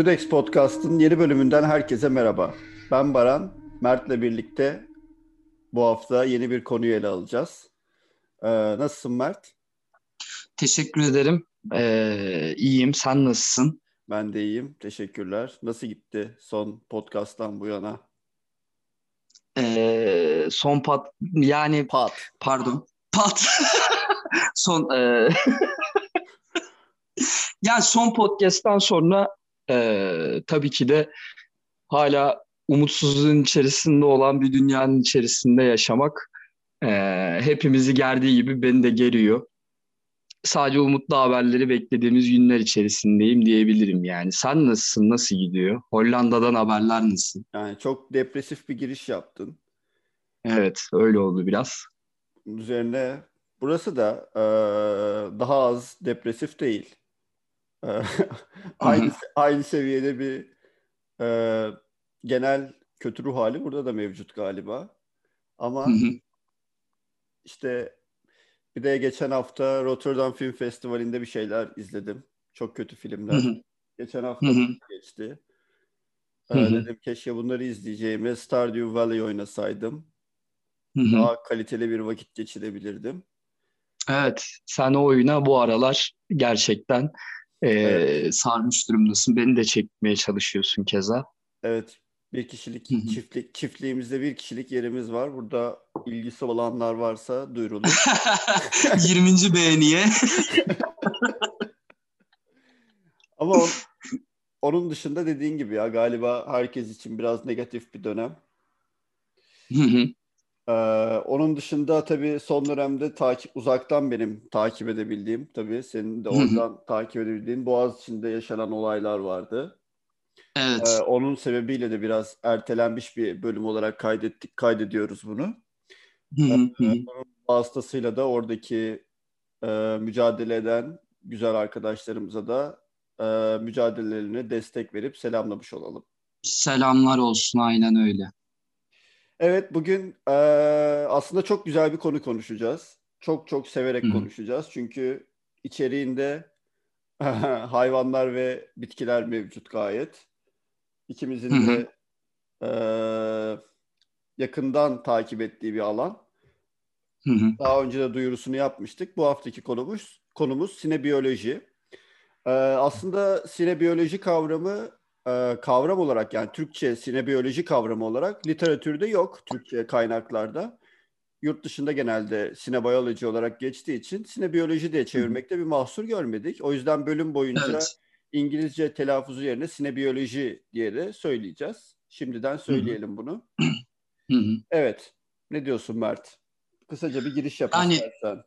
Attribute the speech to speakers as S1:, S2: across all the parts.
S1: Judex Podcast'ın yeni bölümünden herkese merhaba. Ben Baran, Mert'le birlikte bu hafta yeni bir konuyu ele alacağız. Ee, nasılsın Mert?
S2: Teşekkür ederim. Ee, iyiyim. Sen nasılsın?
S1: Ben de iyiyim. Teşekkürler. Nasıl gitti son podcast'tan bu yana?
S2: Ee, son pat yani
S1: Pat.
S2: pardon pat son e... yani son podcast'tan sonra e, tabii ki de hala umutsuzluğun içerisinde olan bir dünyanın içerisinde yaşamak e, hepimizi gerdiği gibi beni de geriyor. Sadece umutlu haberleri beklediğimiz günler içerisindeyim diyebilirim yani. Sen nasılsın? Nasıl gidiyor? Hollanda'dan haberler nasıl?
S1: Yani çok depresif bir giriş yaptın.
S2: Evet, öyle oldu biraz.
S1: Üzerine burası da e, daha az depresif değil. E, aynı aynı seviyede bir e, genel kötü ruh hali burada da mevcut galiba. Ama işte bir de geçen hafta Rotterdam Film Festivali'nde bir şeyler izledim. Çok kötü filmler. Geçen hafta geçti. Ee, dedim keşke bunları izleyeceğime Stardew Valley oynasaydım. Daha kaliteli bir vakit geçirebilirdim.
S2: Evet, sen o oyuna bu aralar gerçekten e, evet. sarmış durumdasın. Beni de çekmeye çalışıyorsun keza.
S1: Evet, bir kişilik çiftlik çiftliğimizde bir kişilik yerimiz var. Burada ilgisi olanlar varsa duyurulur.
S2: 20. beğeniye.
S1: Ama on, onun dışında dediğin gibi ya galiba herkes için biraz negatif bir dönem. Ee, onun dışında tabii son dönemde takip uzaktan benim takip edebildiğim tabii senin de oradan takip edebildiğin Boğaziçi'nde yaşanan olaylar vardı.
S2: Evet.
S1: Ee, onun sebebiyle de biraz ertelenmiş bir bölüm olarak kaydettik, kaydediyoruz bunu. Ee, vasıtasıyla da oradaki e, mücadele eden güzel arkadaşlarımıza da e, mücadelelerine destek verip selamlamış olalım.
S2: Selamlar olsun aynen öyle.
S1: Evet bugün e, aslında çok güzel bir konu konuşacağız. Çok çok severek Hı-hı. konuşacağız. Çünkü içeriğinde hayvanlar ve bitkiler mevcut gayet. İkimizin de e, yakından takip ettiği bir alan.
S2: Hı-hı.
S1: Daha önce de duyurusunu yapmıştık. Bu haftaki konumuz konumuz sinebiyoloji. E, aslında sinebiyoloji kavramı e, kavram olarak yani Türkçe sinebiyoloji kavramı olarak literatürde yok Türkçe kaynaklarda. Yurt dışında genelde sinebiyoloji olarak geçtiği için sinebiyoloji diye çevirmekte bir mahsur görmedik. O yüzden bölüm boyunca evet. İngilizce telaffuzu yerine sinebiyoloji diye de söyleyeceğiz. Şimdiden söyleyelim bunu. evet. Ne diyorsun Mert? Kısaca bir giriş yap
S2: yani,
S1: istersen.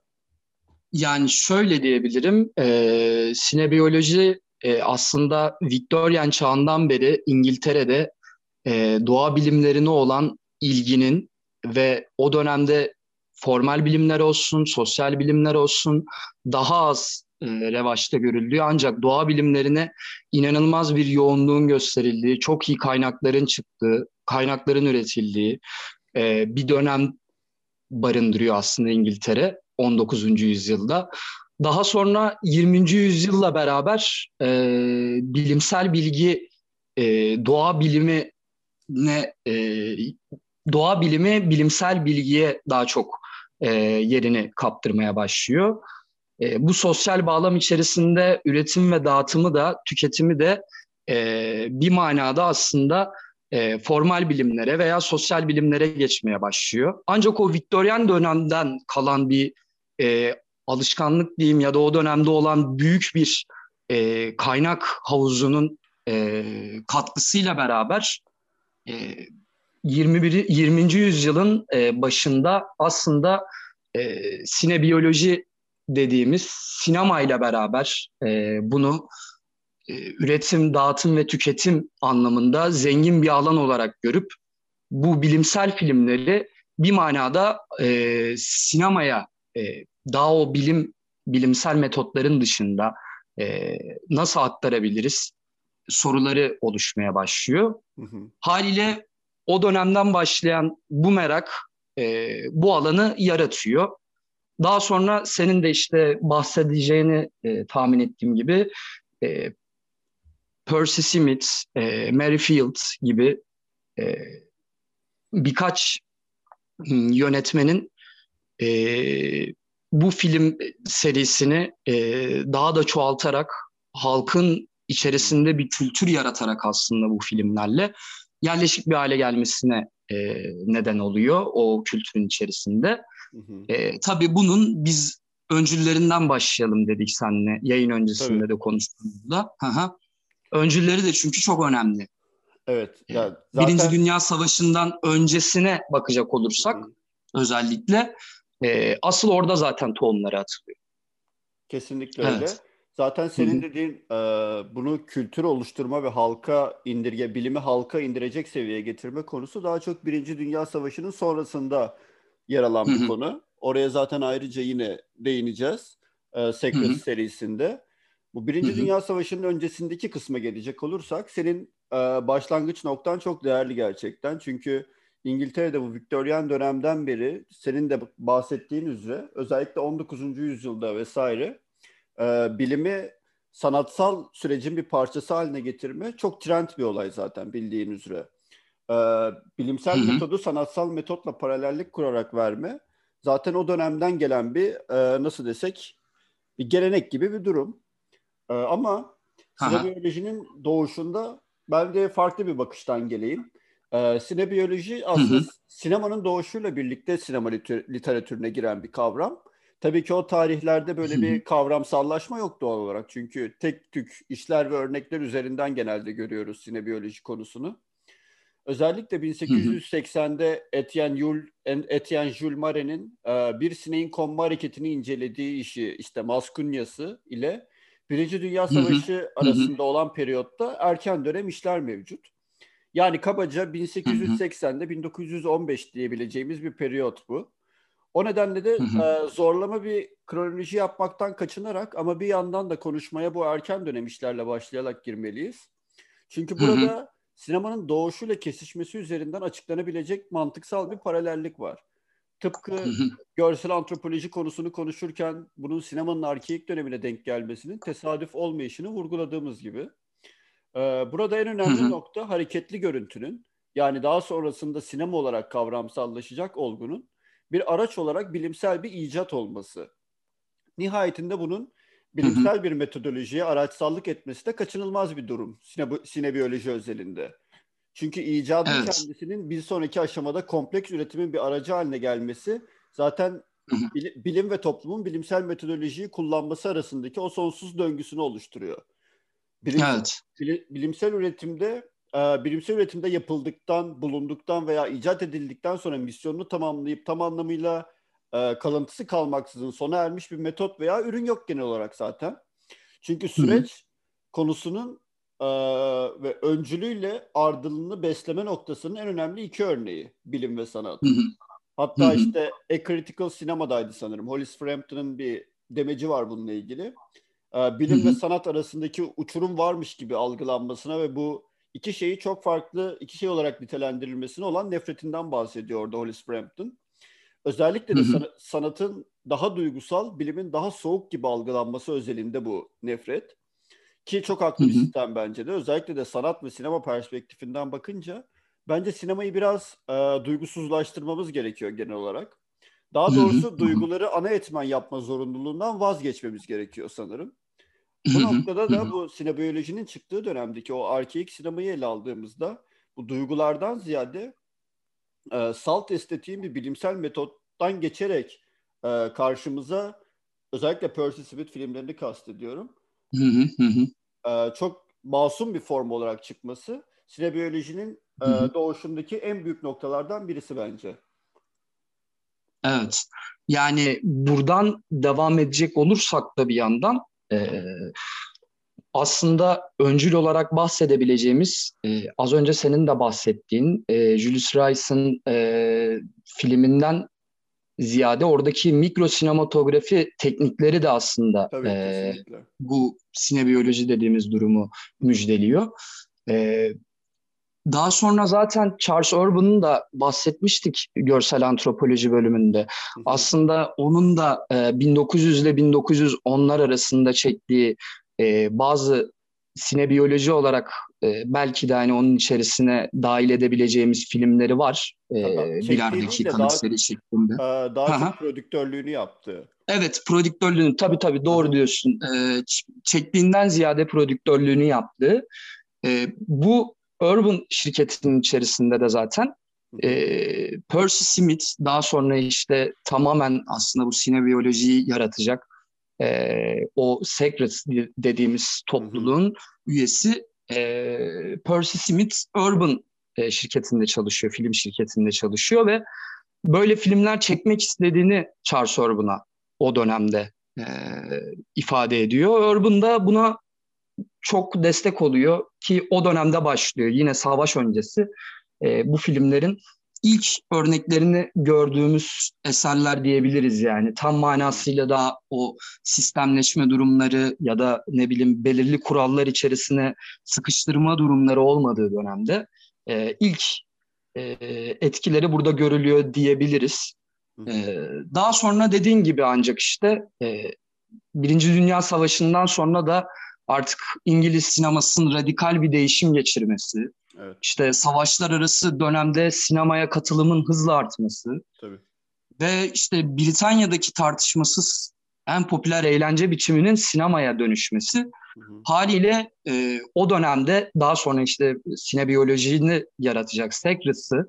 S2: Yani şöyle diyebilirim. E, sinebiyoloji e, aslında Victorian çağından beri İngiltere'de e, doğa bilimlerine olan ilginin ve o dönemde formal bilimler olsun, sosyal bilimler olsun daha az e, revaçta görüldüğü ancak doğa bilimlerine inanılmaz bir yoğunluğun gösterildiği, çok iyi kaynakların çıktığı, kaynakların üretildiği e, bir dönem barındırıyor aslında İngiltere 19. yüzyılda. Daha sonra 20. yüzyılla beraber e, bilimsel bilgi e, doğa bilimi ne e, doğa bilimi bilimsel bilgiye daha çok e, yerini kaptırmaya başlıyor. E, bu sosyal bağlam içerisinde üretim ve dağıtımı da tüketimi de e, bir manada aslında e, formal bilimlere veya sosyal bilimlere geçmeye başlıyor. Ancak o Viktoryen dönemden kalan bir e, alışkanlık diyeyim ya da o dönemde olan büyük bir e, kaynak havuzunun e, katkısıyla beraber e, 21. 20. yüzyılın e, başında aslında e, sinebiyoloji dediğimiz sinema ile beraber e, bunu e, üretim, dağıtım ve tüketim anlamında zengin bir alan olarak görüp bu bilimsel filmleri bir manada e, sinemaya e, daha o bilim bilimsel metotların dışında e, nasıl aktarabiliriz soruları oluşmaya başlıyor. Hı hı. Haliyle o dönemden başlayan bu merak e, bu alanı yaratıyor. Daha sonra senin de işte bahsedeceğini e, tahmin ettiğim gibi e, Percy Smith, e, Mary Fields gibi e, birkaç yönetmenin e, bu film serisini e, daha da çoğaltarak halkın içerisinde bir kültür yaratarak aslında bu filmlerle yerleşik bir hale gelmesine e, neden oluyor o kültürün içerisinde. Hı hı. E, tabii bunun biz öncüllerinden başlayalım dedik seninle yayın öncesinde tabii. de konuştuğumuzda. Hı hı. Öncülleri de çünkü çok önemli.
S1: Evet.
S2: E, ya zaten... Birinci Dünya Savaşı'ndan öncesine bakacak olursak hı. özellikle e, asıl orada zaten tohumları atılıyor.
S1: Kesinlikle öyle. Evet. Zaten senin dediğin e, bunu kültür oluşturma ve halka indirge, bilimi halka indirecek seviyeye getirme konusu daha çok Birinci Dünya Savaşı'nın sonrasında yer alan bir konu. Oraya zaten ayrıca yine değineceğiz e, Secret serisinde. Bu Birinci. Dünya Savaşı'nın öncesindeki kısma gelecek olursak senin e, başlangıç noktan çok değerli gerçekten. Çünkü İngiltere'de bu Victorian dönemden beri senin de bahsettiğin üzere özellikle 19. yüzyılda vesaire e, bilimi sanatsal sürecin bir parçası haline getirme çok trend bir olay zaten bildiğin üzere. E, bilimsel hı hı. metodu sanatsal metotla paralellik kurarak verme zaten o dönemden gelen bir e, nasıl desek bir gelenek gibi bir durum. E, ama sinebiyolojinin doğuşunda ben de farklı bir bakıştan geleyim. E, sinebiyoloji aslında hı hı. sinemanın doğuşuyla birlikte sinema literatürüne giren bir kavram. Tabii ki o tarihlerde böyle bir kavramsallaşma yok doğal olarak. Çünkü tek tük işler ve örnekler üzerinden genelde görüyoruz sinebiyoloji konusunu. Özellikle 1880'de Etienne Jules, Etienne Jules Mare'nin e, bir sineğin konma hareketini incelediği işi işte Maskunyası ile Birinci Dünya Savaşı arasında olan periyotta erken dönem işler mevcut. Yani kabaca 1880'de 1915 diyebileceğimiz bir periyot bu. O nedenle de e, zorlama bir kronoloji yapmaktan kaçınarak ama bir yandan da konuşmaya bu erken dönem işlerle başlayarak girmeliyiz. Çünkü burada hı hı. sinemanın doğuşuyla kesişmesi üzerinden açıklanabilecek mantıksal bir paralellik var. Tıpkı hı hı. görsel antropoloji konusunu konuşurken bunun sinemanın arkeik dönemine denk gelmesinin tesadüf olmayışını vurguladığımız gibi. Ee, burada en önemli hı hı. nokta hareketli görüntünün yani daha sonrasında sinema olarak kavramsallaşacak olgunun bir araç olarak bilimsel bir icat olması. Nihayetinde bunun bilimsel hı hı. bir metodolojiye araçsallık etmesi de kaçınılmaz bir durum sine, sinebiyoloji özelinde. Çünkü icadın evet. kendisinin bir sonraki aşamada kompleks üretimin bir aracı haline gelmesi zaten hı hı. bilim ve toplumun bilimsel metodolojiyi kullanması arasındaki o sonsuz döngüsünü oluşturuyor. Bilimsel, evet. bilimsel üretimde bilimsel üretimde yapıldıktan, bulunduktan veya icat edildikten sonra misyonunu tamamlayıp tam anlamıyla e, kalıntısı kalmaksızın sona ermiş bir metot veya ürün yok genel olarak zaten. Çünkü süreç Hı-hı. konusunun e, ve öncülüyle ardılını besleme noktasının en önemli iki örneği bilim ve sanat. Hı-hı. Hatta Hı-hı. işte A Critical Cinema'daydı sanırım. Hollis Frampton'ın bir demeci var bununla ilgili. E, bilim Hı-hı. ve sanat arasındaki uçurum varmış gibi algılanmasına ve bu iki şeyi çok farklı iki şey olarak nitelendirilmesine olan nefretinden bahsediyor orada Hollis Frampton. Özellikle de san- sanatın daha duygusal, bilimin daha soğuk gibi algılanması özelinde bu nefret. Ki çok haklı bir sistem bence de. Özellikle de sanat ve sinema perspektifinden bakınca bence sinemayı biraz e, duygusuzlaştırmamız gerekiyor genel olarak. Daha doğrusu duyguları ana etmen yapma zorunluluğundan vazgeçmemiz gerekiyor sanırım. Bu noktada da bu sinebiyolojinin çıktığı dönemdeki o arkeik sinemayı ele aldığımızda bu duygulardan ziyade e, salt estetiğin bir bilimsel metottan geçerek e, karşımıza özellikle Percy Smith filmlerini kastediyorum. e, çok masum bir form olarak çıkması sinebiyolojinin e, doğuşundaki en büyük noktalardan birisi bence.
S2: Evet. Yani buradan devam edecek olursak da bir yandan e, aslında öncül olarak bahsedebileceğimiz e, az önce senin de bahsettiğin e, Julius Rice'ın e, filminden ziyade oradaki mikro sinematografi teknikleri de aslında
S1: Tabii,
S2: e, bu sinebiyoloji dediğimiz durumu müjdeliyor. E, daha sonra zaten Charles Urban'ın da bahsetmiştik görsel antropoloji bölümünde. Aslında onun da e, 1900 ile 1910'lar arasında çektiği e, bazı sinebiyoloji olarak e, belki de hani onun içerisine dahil edebileceğimiz filmleri var. E, birer dakikalık seri şeklinde.
S1: E, daha çok prodüktörlüğünü yaptı.
S2: Evet, prodüktörlüğünü tabii tabii doğru Aha. diyorsun. E, çektiğinden ziyade prodüktörlüğünü yaptı. E, bu Urban şirketinin içerisinde de zaten e, Percy Smith daha sonra işte tamamen aslında bu sinebiyolojiyi yaratacak e, o Secrets dediğimiz topluluğun üyesi e, Percy Smith Urban e, şirketinde çalışıyor, film şirketinde çalışıyor ve böyle filmler çekmek istediğini Charles Urban'a o dönemde e, ifade ediyor. Urban da buna çok destek oluyor ki o dönemde başlıyor. Yine savaş öncesi e, bu filmlerin ilk örneklerini gördüğümüz eserler diyebiliriz yani. Tam manasıyla da o sistemleşme durumları ya da ne bileyim belirli kurallar içerisine sıkıştırma durumları olmadığı dönemde e, ilk e, etkileri burada görülüyor diyebiliriz. E, daha sonra dediğin gibi ancak işte e, Birinci Dünya Savaşı'ndan sonra da artık İngiliz sinemasının radikal bir değişim geçirmesi, Evet. İşte savaşlar arası dönemde sinemaya katılımın hızla artması. Tabii. Ve işte Britanya'daki tartışmasız en popüler eğlence biçiminin sinemaya dönüşmesi. Hı hı. Haliyle e, o dönemde daha sonra işte sinebiyolojini yaratacak Secrets'ı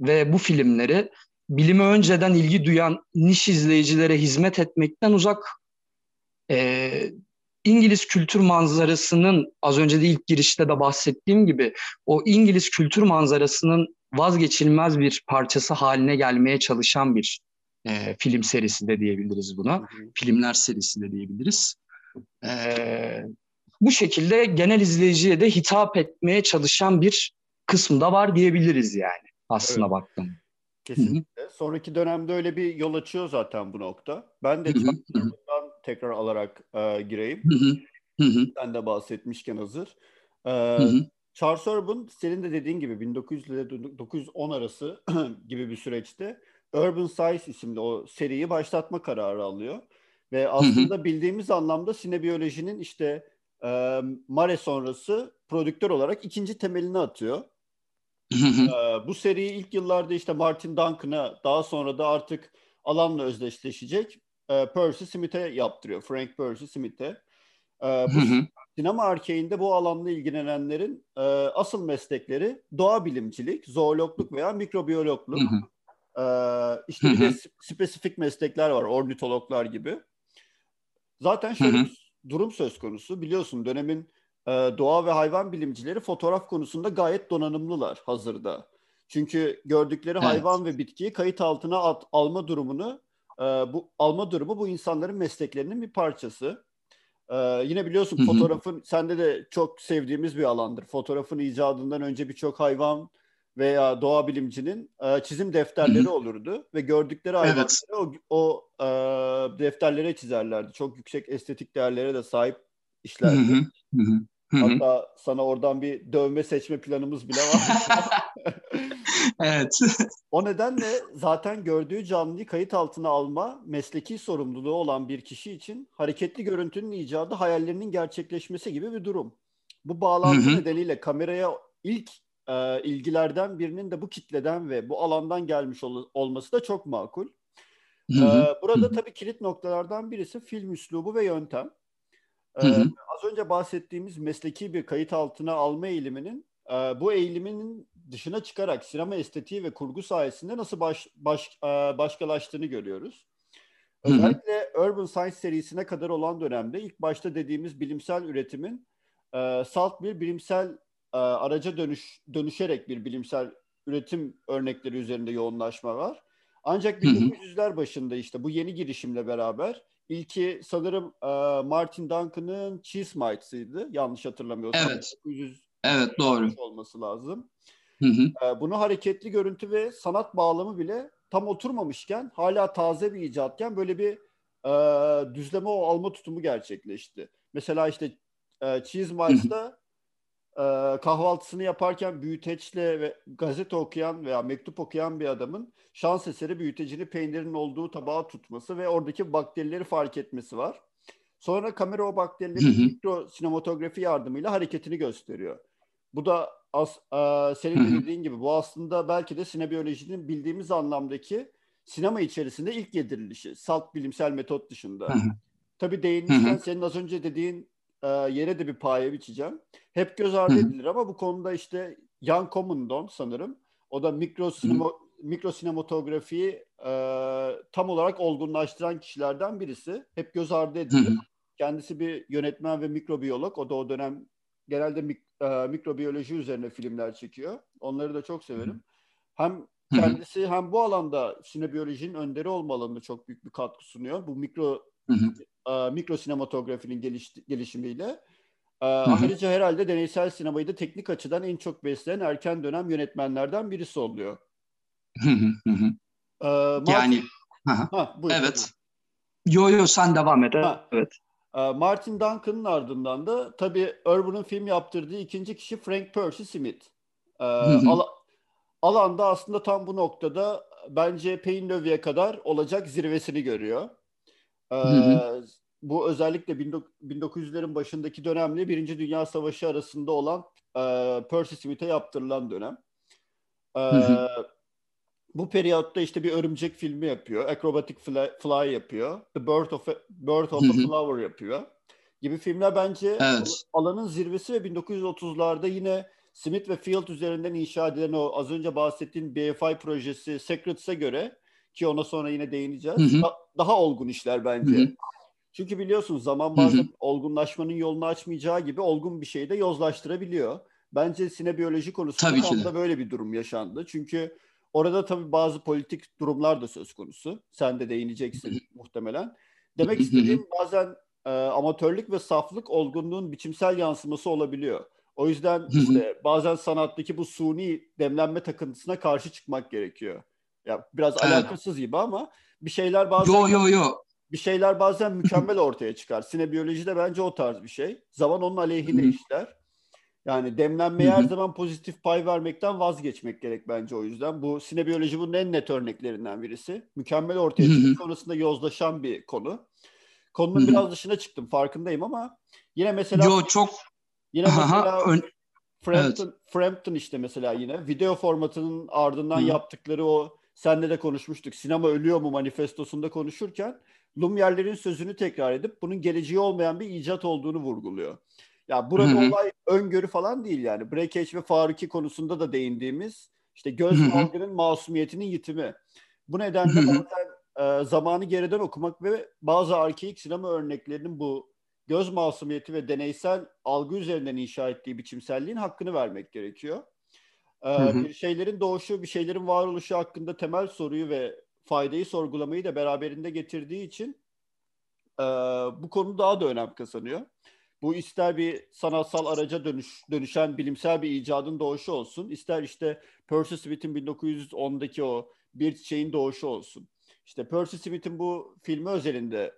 S2: ve bu filmleri bilime önceden ilgi duyan niş izleyicilere hizmet etmekten uzak e, İngiliz kültür manzarasının az önce de ilk girişte de bahsettiğim gibi o İngiliz kültür manzarasının vazgeçilmez bir parçası haline gelmeye çalışan bir e, film serisi de diyebiliriz buna. Hı hı. Filmler serisi de diyebiliriz. E, bu şekilde genel izleyiciye de hitap etmeye çalışan bir kısmı da var diyebiliriz yani aslına evet. baktım.
S1: Kesinlikle. Hı-hı. Sonraki dönemde öyle bir yol açıyor zaten bu nokta. Ben de tekrar alarak e, gireyim. Hı-hı. Sen de bahsetmişken hazır. E, Charles Urban senin de dediğin gibi 1900 ile 1910 arası gibi bir süreçte Urban Science isimli o seriyi başlatma kararı alıyor. Ve aslında hı hı. bildiğimiz anlamda sinebiyolojinin işte e, Mare sonrası prodüktör olarak ikinci temelini atıyor ee, bu seriyi ilk yıllarda işte Martin Duncan'a daha sonra da artık alanla özdeşleşecek e, Percy Smith'e yaptırıyor. Frank Percy Smith'e. Ee, bu sinema erkeğinde bu alanla ilgilenenlerin e, asıl meslekleri doğa bilimcilik, zoologluk veya mikrobiyologluk. Ee, işte bir de spesifik meslekler var, ornitologlar gibi. Zaten şöyle bir durum söz konusu. Biliyorsun dönemin e, doğa ve hayvan bilimcileri fotoğraf konusunda gayet donanımlılar hazırda. Çünkü gördükleri evet. hayvan ve bitkiyi kayıt altına at, alma durumunu e, bu alma durumu bu insanların mesleklerinin bir parçası. E, yine biliyorsun Hı-hı. fotoğrafın sende de çok sevdiğimiz bir alandır. Fotoğrafın icadından önce birçok hayvan veya doğa bilimcinin e, çizim defterleri Hı-hı. olurdu ve gördükleri hayvanları evet. o, o e, defterlere çizerlerdi. Çok yüksek estetik değerlere de sahip işlerdi. Hı hı. Hatta sana oradan bir dövme seçme planımız bile var.
S2: evet.
S1: O nedenle zaten gördüğü canlıyı kayıt altına alma mesleki sorumluluğu olan bir kişi için hareketli görüntünün icadı hayallerinin gerçekleşmesi gibi bir durum. Bu bağlantı nedeniyle kameraya ilk e, ilgilerden birinin de bu kitleden ve bu alandan gelmiş ol- olması da çok makul. E, burada tabii kilit noktalardan birisi film üslubu ve yöntem. Ee, az önce bahsettiğimiz mesleki bir kayıt altına alma eğiliminin bu eğiliminin dışına çıkarak sinema estetiği ve kurgu sayesinde nasıl baş, baş, başkalaştığını görüyoruz. Özellikle Urban Science serisine kadar olan dönemde ilk başta dediğimiz bilimsel üretimin salt bir bilimsel araca dönüş dönüşerek bir bilimsel üretim örnekleri üzerinde yoğunlaşma var. Ancak 1900'ler başında işte bu yeni girişimle beraber ilki sanırım e, Martin Duncan'ın Cheese Mites'ıydı. Yanlış hatırlamıyorsam.
S2: Evet. 1900 evet doğru.
S1: Olması lazım.
S2: Hı hı.
S1: E, bunu hareketli görüntü ve sanat bağlamı bile tam oturmamışken hala taze bir icatken böyle bir e, düzleme o alma tutumu gerçekleşti. Mesela işte e, Cheese Miles'da e, kahvaltısını yaparken büyüteçle ve gazete okuyan veya mektup okuyan bir adamın şans eseri büyütecini peynirin olduğu tabağa tutması ve oradaki bakterileri fark etmesi var. Sonra kamera o bakterilerin mikro sinematografi yardımıyla hareketini gösteriyor. Bu da as, e, senin de dediğin gibi bu aslında belki de sinebiyolojinin bildiğimiz anlamdaki sinema içerisinde ilk yedirilişi. Salt bilimsel metot dışında. Tabii değinmişken senin az önce dediğin yere de bir paye biçeceğim. Hep göz ardı edilir ama bu konuda işte Jan Commandon sanırım. O da mikro, sinema, mikro sinematografiyi e, tam olarak olgunlaştıran kişilerden birisi. Hep göz ardı edilir. Kendisi bir yönetmen ve mikrobiyolog. O da o dönem genelde mik, e, mikrobiyoloji üzerine filmler çekiyor. Onları da çok severim. Hem kendisi hem bu alanda sinebiyolojinin önderi olma alanında çok büyük bir katkı sunuyor. Bu mikro e, mikro sinematografinin geliş, gelişimiyle. E, ayrıca herhalde deneysel sinemayı da teknik açıdan en çok besleyen erken dönem yönetmenlerden birisi oluyor.
S2: e, yani ha, buyur, evet. Yo yo sen devam et. Ha. Evet.
S1: E, Martin Duncan'ın ardından da tabii Urban'ın film yaptırdığı ikinci kişi Frank Percy Smith. E, al, alanda aslında tam bu noktada bence Painlevie'ye kadar olacak zirvesini görüyor. Ee, bu özellikle 1900'lerin başındaki dönemle Birinci Dünya Savaşı arasında olan e, Percy Smith'e yaptırılan dönem. E, bu periyotta işte bir örümcek filmi yapıyor. Acrobatic Fly, Fly yapıyor. The Birth of a, Birth of a Flower yapıyor. Gibi filmler bence evet. alanın zirvesi ve 1930'larda yine Smith ve Field üzerinden inşa edilen o az önce bahsettiğim BFI projesi Secrets'e göre ki ona sonra yine değineceğiz. Hı hı. Da, daha olgun işler bence. Hı hı. Çünkü biliyorsunuz zaman bazen hı hı. olgunlaşmanın yolunu açmayacağı gibi olgun bir şeyi de yozlaştırabiliyor. Bence sinebiyoloji konusunda tabii tam da böyle bir durum yaşandı. Çünkü orada tabii bazı politik durumlar da söz konusu. Sen de değineceksin hı muhtemelen. Demek istediğim bazen e, amatörlük ve saflık olgunluğun biçimsel yansıması olabiliyor. O yüzden işte bazen sanattaki bu suni demlenme takıntısına karşı çıkmak gerekiyor. Ya biraz evet. alakasız gibi ama bir şeyler bazen
S2: yo, yo, yo.
S1: Bir şeyler bazen mükemmel ortaya çıkar. Sinebiyoloji de bence o tarz bir şey. Zaman onun aleyhine işler. Yani demlenmeye her zaman pozitif pay vermekten vazgeçmek gerek bence o yüzden. Bu sinebiyoloji bunun en net örneklerinden birisi. Mükemmel ortaya çıkıp sonrasında yozlaşan bir konu. Konunun biraz dışına çıktım farkındayım ama yine mesela
S2: Yo çok
S1: yine mesela Ön... Frampton, evet. Frampton işte mesela yine video formatının ardından Hı. yaptıkları o senle de konuşmuştuk. Sinema ölüyor mu manifestosunda konuşurken Lumier'lerin sözünü tekrar edip bunun geleceği olmayan bir icat olduğunu vurguluyor. Ya burada Hı-hı. olay öngörü falan değil yani. Breakage ve Faruki konusunda da değindiğimiz işte göz algının masumiyetinin yitimi. Bu nedenle bazen e, zamanı geriden okumak ve bazı arkeik sinema örneklerinin bu göz masumiyeti ve deneysel algı üzerinden inşa ettiği biçimselliğin hakkını vermek gerekiyor. Ee, Bir şeylerin doğuşu, bir şeylerin varoluşu hakkında temel soruyu ve faydayı sorgulamayı da beraberinde getirdiği için e, bu konu daha da önem kazanıyor. Bu ister bir sanatsal araca dönüş, dönüşen bilimsel bir icadın doğuşu olsun, ister işte Percy Smith'in 1910'daki o bir şeyin doğuşu olsun. İşte Percy Smith'in bu filmi özelinde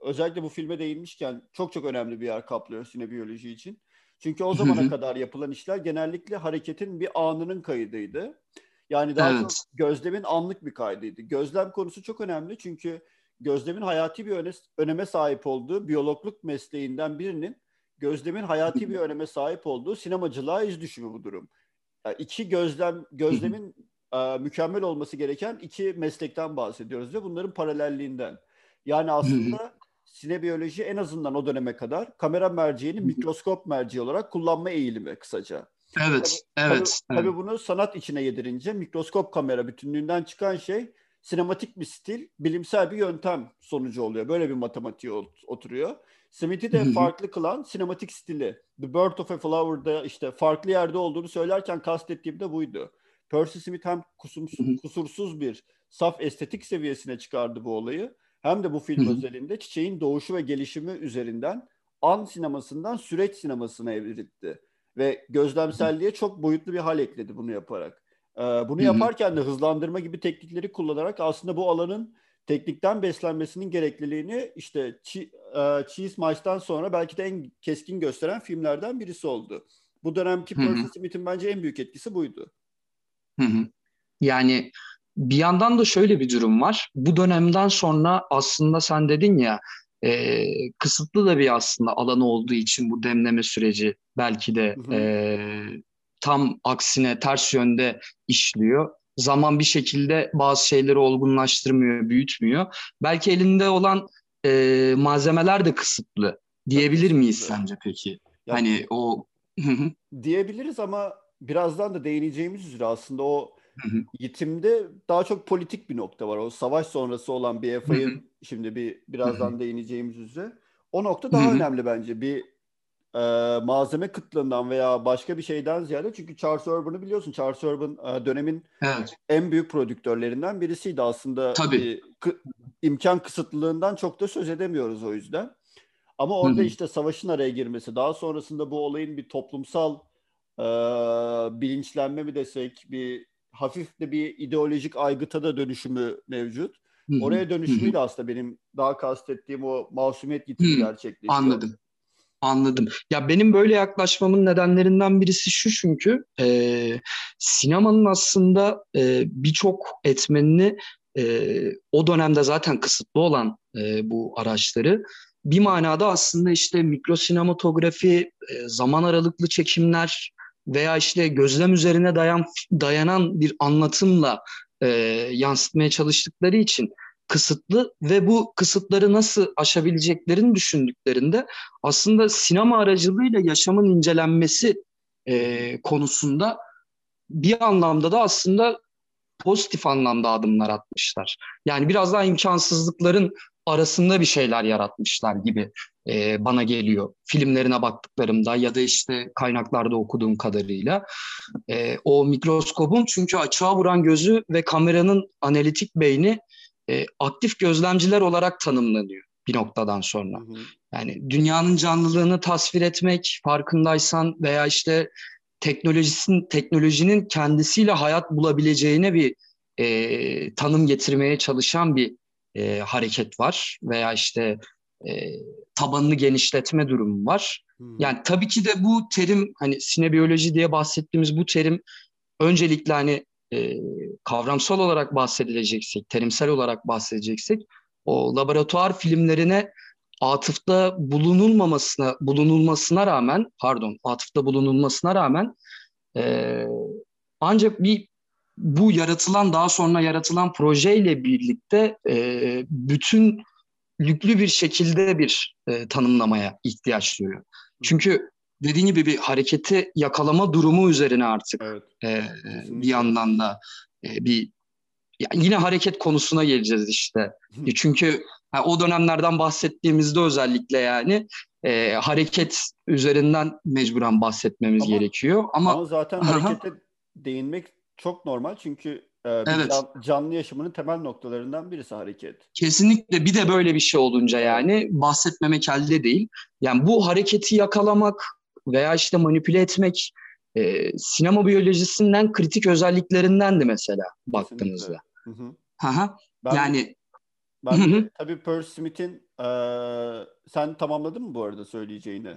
S1: özellikle bu filme değinmişken çok çok önemli bir yer kaplıyor sinebiyoloji için. Çünkü o zamana kadar yapılan işler genellikle hareketin bir anının kaydıydı. Yani daha evet. çok gözlemin anlık bir kaydıydı. Gözlem konusu çok önemli çünkü gözlemin hayati bir öne, öneme sahip olduğu biyologluk mesleğinden birinin gözlemin hayati bir öneme sahip olduğu sinemacılığa iz düşümü bu durum. Yani iki gözlem gözlemin e, mükemmel olması gereken iki meslekten bahsediyoruz ve bunların paralelliğinden. Yani aslında sinebiyoloji en azından o döneme kadar kamera merceğini mikroskop merceği olarak kullanma eğilimi kısaca.
S2: Evet, tabii, evet.
S1: Tabii, tabii bunu sanat içine yedirince mikroskop kamera bütünlüğünden çıkan şey sinematik bir stil, bilimsel bir yöntem sonucu oluyor. Böyle bir matematiğe oturuyor. Smith'i de farklı kılan sinematik stili. The Birth of a Flower'da işte farklı yerde olduğunu söylerken kastettiğim de buydu. Percy Smith hem kusursuz, kusursuz bir saf estetik seviyesine çıkardı bu olayı hem de bu film Hı-hı. özelinde çiçeğin doğuşu ve gelişimi üzerinden an sinemasından süreç sinemasına evrildi. Ve gözlemselliğe çok boyutlu bir hal ekledi bunu yaparak. Ee, bunu Hı-hı. yaparken de hızlandırma gibi teknikleri kullanarak aslında bu alanın teknikten beslenmesinin gerekliliğini işte e, Cheese Maç'tan sonra belki de en keskin gösteren filmlerden birisi oldu. Bu dönemki Percy Smith'in bence en büyük etkisi buydu.
S2: Yani bir yandan da şöyle bir durum var. Bu dönemden sonra aslında sen dedin ya e, kısıtlı da bir aslında alanı olduğu için bu demleme süreci belki de hı hı. E, tam aksine ters yönde işliyor. Zaman bir şekilde bazı şeyleri olgunlaştırmıyor, büyütmüyor. Belki elinde olan e, malzemeler de kısıtlı diyebilir miyiz sence peki? Ya, hani o
S1: diyebiliriz ama birazdan da değineceğimiz üzere aslında o yitimde daha çok politik bir nokta var. O savaş sonrası olan BFI'nin şimdi bir birazdan değineceğimiz üzere o nokta daha önemli bence. Bir e, malzeme kıtlığından veya başka bir şeyden ziyade çünkü Charles Urban'ı biliyorsun. Charles Urban e, dönemin evet. en büyük prodüktörlerinden birisiydi aslında.
S2: Tabii.
S1: E, imkan kısıtlılığından çok da söz edemiyoruz o yüzden. Ama orada Hı-hı. işte savaşın araya girmesi, daha sonrasında bu olayın bir toplumsal e, bilinçlenme mi desek, bir hafif de bir ideolojik aygıta da dönüşümü mevcut. Hı-hı. Oraya dönüşümüyle aslında benim daha kastettiğim o masumiyet gitimi gerçekleşiyor.
S2: Anladım. Anladım. Ya benim böyle yaklaşmamın nedenlerinden birisi şu çünkü e, sinemanın aslında e, birçok etmenini e, o dönemde zaten kısıtlı olan e, bu araçları bir manada aslında işte mikrosinematografi, e, zaman aralıklı çekimler veya işte gözlem üzerine dayan, dayanan bir anlatımla e, yansıtmaya çalıştıkları için kısıtlı ve bu kısıtları nasıl aşabileceklerini düşündüklerinde aslında sinema aracılığıyla yaşamın incelenmesi e, konusunda bir anlamda da aslında pozitif anlamda adımlar atmışlar. Yani biraz daha imkansızlıkların arasında bir şeyler yaratmışlar gibi e, bana geliyor. Filmlerine baktıklarımda ya da işte kaynaklarda okuduğum kadarıyla. E, o mikroskopun çünkü açığa vuran gözü ve kameranın analitik beyni e, aktif gözlemciler olarak tanımlanıyor bir noktadan sonra. Hı hı. Yani dünyanın canlılığını tasvir etmek farkındaysan veya işte teknolojisinin teknolojinin kendisiyle hayat bulabileceğine bir e, tanım getirmeye çalışan bir e, hareket var veya işte e, tabanını genişletme durumu var. Hmm. Yani tabii ki de bu terim hani sinebiyoloji diye bahsettiğimiz bu terim öncelikle hani e, kavramsal olarak bahsedileceksek, terimsel olarak bahsedeceksek o laboratuvar filmlerine atıfta bulunulmamasına bulunulmasına rağmen pardon atıfta bulunulmasına rağmen e, ancak bir bu yaratılan daha sonra yaratılan projeyle birlikte e, bütün yüklü bir şekilde bir e, tanımlamaya ihtiyaç duyuyor. Çünkü dediğin gibi bir hareketi yakalama durumu üzerine artık evet. e, bir yandan da e, bir yani yine hareket konusuna geleceğiz işte. E, çünkü yani o dönemlerden bahsettiğimizde özellikle yani e, hareket üzerinden mecburen bahsetmemiz ama, gerekiyor. Ama,
S1: ama zaten harekete değinmek çok normal çünkü e, evet. can, canlı yaşamının temel noktalarından birisi hareket.
S2: Kesinlikle bir de böyle bir şey olunca yani bahsetmemek elde değil. Yani bu hareketi yakalamak veya işte manipüle etmek e, sinema biyolojisinden kritik özelliklerinden de mesela baktığınızda. Hı hı. Ben, yani
S1: ben hı hı. tabii Percy Smith'in e, sen tamamladın mı bu arada söyleyeceğini?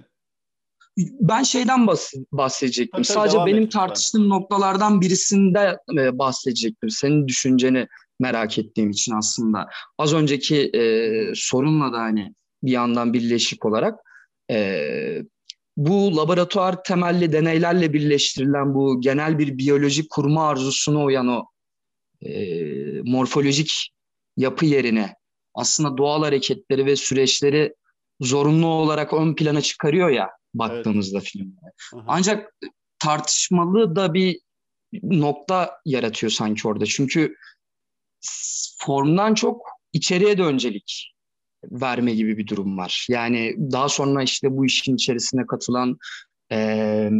S2: Ben şeyden bahsedecektim. Tabii, Sadece benim tartıştığım ben. noktalardan birisinde e, bahsedecektim. Senin düşünceni merak ettiğim için aslında. Az önceki e, sorunla da hani bir yandan birleşik olarak e, bu laboratuvar temelli deneylerle birleştirilen bu genel bir biyoloji kurma arzusuna uyan o e, morfolojik yapı yerine aslında doğal hareketleri ve süreçleri zorunlu olarak ön plana çıkarıyor ya baktığımızda evet. filmlere. Ancak tartışmalı da bir nokta yaratıyor sanki orada. Çünkü formdan çok içeriye de öncelik verme gibi bir durum var. Yani daha sonra işte bu işin içerisine katılan e,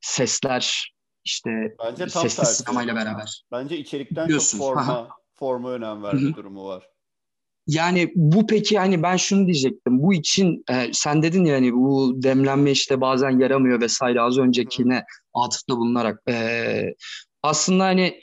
S2: sesler işte Bence tam sesli tersi. sinemayla beraber.
S1: Bence içerikten Biliyorsun. çok forma, forma önem verme durumu var.
S2: Yani bu peki hani ben şunu diyecektim. Bu için e, sen dedin ya hani bu demlenme işte bazen yaramıyor vesaire az öncekine atıfta bulunarak. E, aslında hani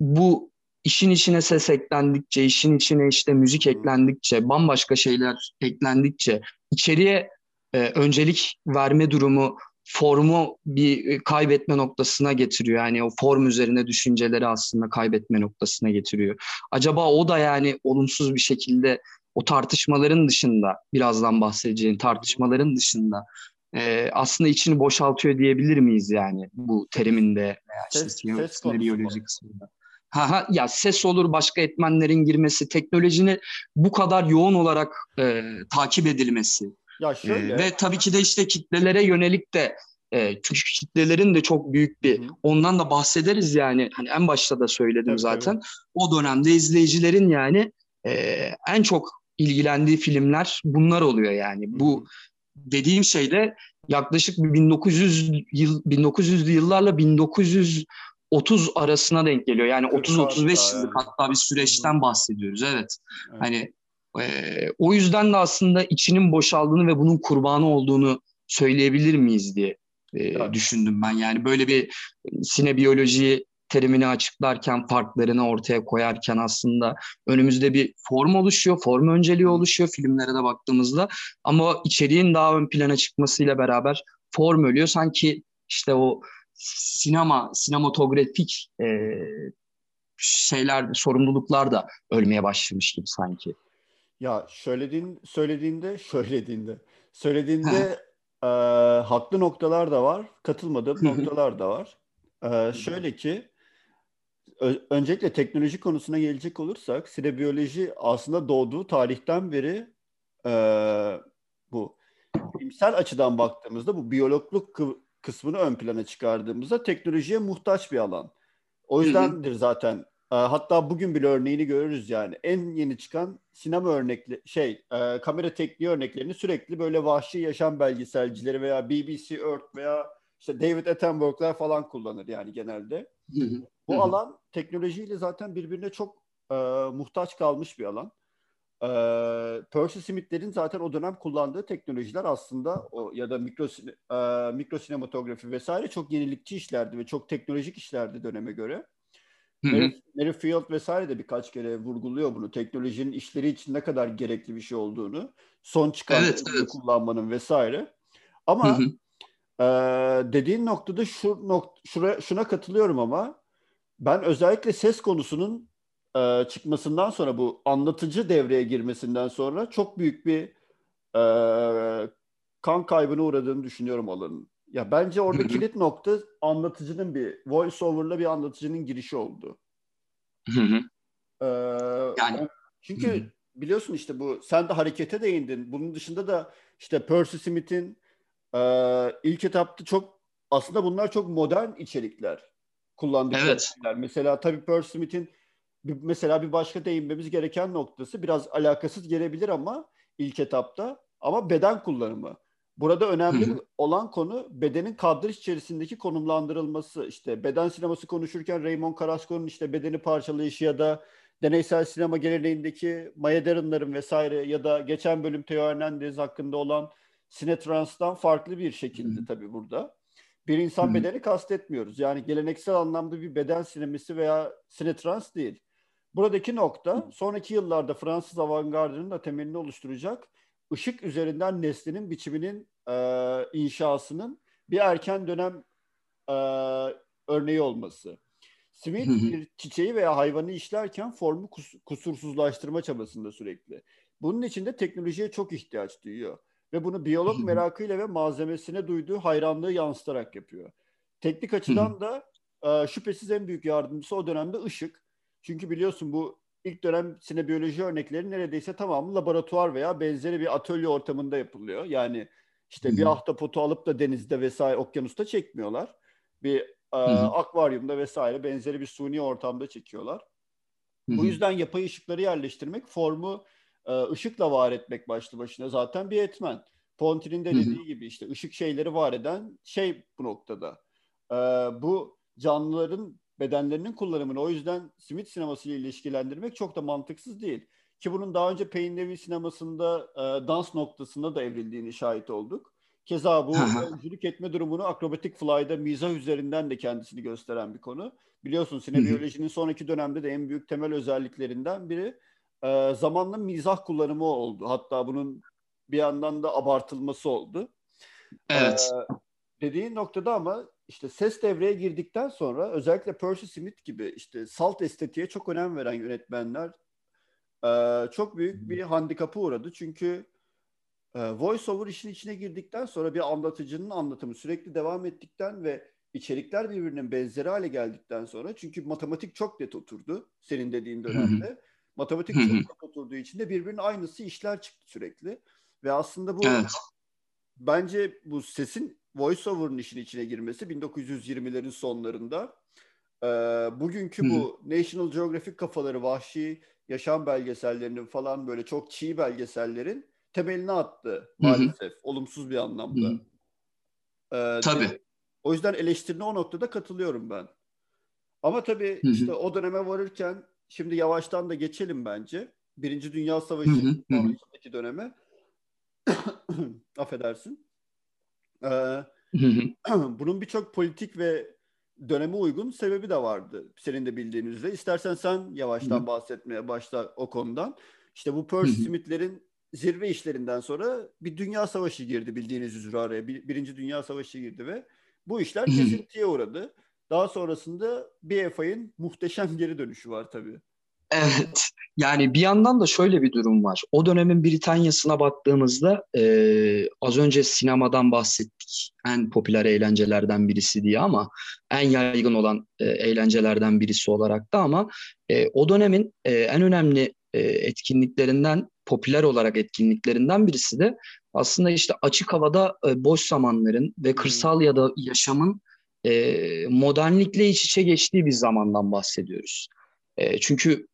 S2: bu işin içine ses eklendikçe, işin içine işte müzik eklendikçe, bambaşka şeyler eklendikçe içeriye e, öncelik verme durumu formu bir e, kaybetme noktasına getiriyor. Yani o form üzerine düşünceleri aslında kaybetme noktasına getiriyor. Acaba o da yani olumsuz bir şekilde o tartışmaların dışında birazdan bahsedeceğin tartışmaların dışında e, aslında içini boşaltıyor diyebilir miyiz yani bu teriminde veya işte ses biyoloji kısmında. Ha, ha, ya ses olur başka etmenlerin girmesi, teknolojinin bu kadar yoğun olarak e, takip edilmesi. Ya şöyle. E, ve tabii ki de işte kitlelere yönelik de e, çünkü kitlelerin de çok büyük bir Hı. ondan da bahsederiz yani hani en başta da söyledim tabii, zaten. Tabii. O dönemde izleyicilerin yani e, en çok ilgilendiği filmler bunlar oluyor yani. Hı. Bu dediğim şeyde yaklaşık 1900 yıl 1900'lü yıllarla 1900 30 arasına denk geliyor. Yani 30-35 yıllık yani. hatta bir süreçten bahsediyoruz. Evet. evet. Hani e, o yüzden de aslında içinin boşaldığını ve bunun kurbanı olduğunu söyleyebilir miyiz diye e, evet. düşündüm ben. Yani böyle bir sinebiyoloji terimini açıklarken, farklarını ortaya koyarken aslında önümüzde bir form oluşuyor, form önceliği oluşuyor filmlere de baktığımızda. Ama içeriğin daha ön plana çıkmasıyla beraber form ölüyor. Sanki işte o sinema, sinematografik e, şeyler, sorumluluklar da ölmeye başlamış gibi sanki.
S1: Ya söylediğin, söylediğinde, söylediğinde, söylediğinde e, haklı noktalar da var, katılmadığım noktalar da var. E, şöyle ki, öncelikle teknoloji konusuna gelecek olursak, sinebiyoloji aslında doğduğu tarihten beri e, bu bilimsel açıdan baktığımızda bu biyologluk kısmını ön plana çıkardığımızda teknolojiye muhtaç bir alan. O yüzdendir zaten hatta bugün bile örneğini görürüz yani. En yeni çıkan sinema örnekli şey e, kamera tekniği örneklerini sürekli böyle vahşi yaşam belgeselcileri veya BBC Earth veya işte David Attenborough'lar falan kullanır yani genelde. Bu alan teknolojiyle zaten birbirine çok e, muhtaç kalmış bir alan e, Percy Smith'lerin zaten o dönem kullandığı teknolojiler aslında o ya da mikro e, mikro sinematografi vesaire çok yenilikçi işlerdi ve çok teknolojik işlerdi döneme göre. Mary, Mary Field vesaire de birkaç kere vurguluyor bunu. Teknolojinin işleri için ne kadar gerekli bir şey olduğunu, son çıkan evet, evet. kullanmanın vesaire. Ama E, dediğin noktada şu nok şura, şuna katılıyorum ama ben özellikle ses konusunun e, çıkmasından sonra bu anlatıcı devreye girmesinden sonra çok büyük bir e, kan kaybına uğradığını düşünüyorum alanın. Ya bence orada kilit nokta anlatıcının bir voice over'la bir anlatıcının girişi oldu. Ee, yani çünkü biliyorsun işte bu sen de harekete değindin. Bunun dışında da işte Percy Smith'in e, ilk etapta çok aslında bunlar çok modern içerikler kullandıkları evet. şeyler. Mesela tabii Percy Smith'in mesela bir başka değinmemiz gereken noktası biraz alakasız gelebilir ama ilk etapta ama beden kullanımı. Burada önemli Hı-hı. olan konu bedenin kadraj içerisindeki konumlandırılması. İşte beden sineması konuşurken Raymond Carrasco'nun işte bedeni parçalayışı ya da deneysel sinema geleneğindeki Maya Derin'lerin vesaire ya da geçen bölüm Theo Hernandez hakkında olan Sinetrans'tan farklı bir şekilde tabii burada. Bir insan Hı-hı. bedeni kastetmiyoruz. Yani geleneksel anlamda bir beden sinemisi veya Sinetrans değil. Buradaki nokta sonraki yıllarda Fransız avantgardının da temelini oluşturacak ışık üzerinden nesnenin biçiminin e, inşasının bir erken dönem e, örneği olması. Smith bir çiçeği veya hayvanı işlerken formu kus, kusursuzlaştırma çabasında sürekli. Bunun için de teknolojiye çok ihtiyaç duyuyor. Ve bunu biyolog merakıyla ve malzemesine duyduğu hayranlığı yansıtarak yapıyor. Teknik açıdan da e, şüphesiz en büyük yardımcısı o dönemde ışık. Çünkü biliyorsun bu ilk dönem sinebiyoloji örnekleri neredeyse tamamı laboratuvar veya benzeri bir atölye ortamında yapılıyor. Yani işte bir ahtapotu alıp da denizde vesaire okyanusta çekmiyorlar. Bir e, akvaryumda vesaire benzeri bir suni ortamda çekiyorlar. Bu yüzden yapay ışıkları yerleştirmek formu e, ışıkla var etmek başlı başına zaten bir etmen. Ponti'nin de dediği gibi işte ışık şeyleri var eden şey bu noktada. E, bu canlıların bedenlerinin kullanımını o yüzden Smith sineması ile ilişkilendirmek çok da mantıksız değil. Ki bunun daha önce Payne Levy sinemasında e, dans noktasında da evrildiğini şahit olduk. Keza bu oyunculuk etme durumunu Acrobatic Fly'da mizah üzerinden de kendisini gösteren bir konu. Biliyorsun sinebiyolojinin sonraki dönemde de en büyük temel özelliklerinden biri e, zamanla mizah kullanımı oldu. Hatta bunun bir yandan da abartılması oldu.
S2: Evet.
S1: E, dediğin noktada ama işte ses devreye girdikten sonra özellikle Percy Smith gibi işte salt estetiğe çok önem veren yönetmenler e, çok büyük bir handikapı uğradı. Çünkü e, voiceover işin içine girdikten sonra bir anlatıcının anlatımı sürekli devam ettikten ve içerikler birbirinin benzeri hale geldikten sonra çünkü matematik çok net oturdu senin dediğin dönemde. matematik çok net oturduğu için de birbirinin aynısı işler çıktı sürekü. Ve aslında bu evet. bence bu sesin voiceover'ın işin içine girmesi 1920'lerin sonlarında e, bugünkü Hı-hı. bu National Geographic kafaları vahşi yaşam belgesellerinin falan böyle çok çiğ belgesellerin temelini attı maalesef Hı-hı. olumsuz bir anlamda.
S2: Ee, tabii. De,
S1: o yüzden eleştirine o noktada katılıyorum ben. Ama tabii Hı-hı. işte o döneme varırken şimdi yavaştan da geçelim bence. Birinci Dünya Savaşı sonraki döneme. Affedersin. Ee, bunun birçok politik ve döneme uygun sebebi de vardı. Senin de bildiğin üzere. İstersen sen yavaştan bahsetmeye başla o konudan. İşte bu Percy Smith'lerin zirve işlerinden sonra bir dünya savaşı girdi bildiğiniz üzere araya. Bir, birinci dünya savaşı girdi ve bu işler kesintiye uğradı. Daha sonrasında BFI'nin muhteşem geri dönüşü var tabii.
S2: Evet. Yani bir yandan da şöyle bir durum var. O dönemin Britanya'sına baktığımızda e, az önce sinemadan bahsettik. En popüler eğlencelerden birisi diye ama en yaygın olan e, eğlencelerden birisi olarak da ama e, o dönemin e, en önemli e, etkinliklerinden, popüler olarak etkinliklerinden birisi de aslında işte açık havada e, boş zamanların ve kırsal ya da yaşamın e, modernlikle iç içe geçtiği bir zamandan bahsediyoruz. E, çünkü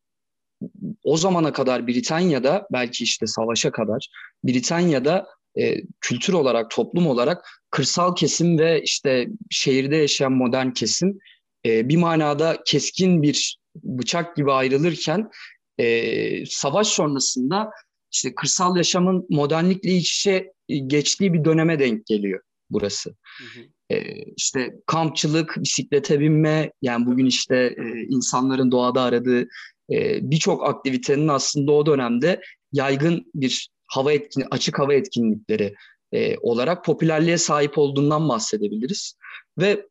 S2: o zamana kadar Britanya'da belki işte savaşa kadar Britanya'da e, kültür olarak, toplum olarak kırsal kesim ve işte şehirde yaşayan modern kesim e, bir manada keskin bir bıçak gibi ayrılırken e, savaş sonrasında işte kırsal yaşamın modernlikle iç içe geçtiği bir döneme denk geliyor burası. Hı hı. E, işte kampçılık, bisiklete binme, yani bugün işte e, insanların doğada aradığı e, birçok aktivitenin aslında o dönemde yaygın bir hava etkin, açık hava etkinlikleri e, olarak popülerliğe sahip olduğundan bahsedebiliriz. Ve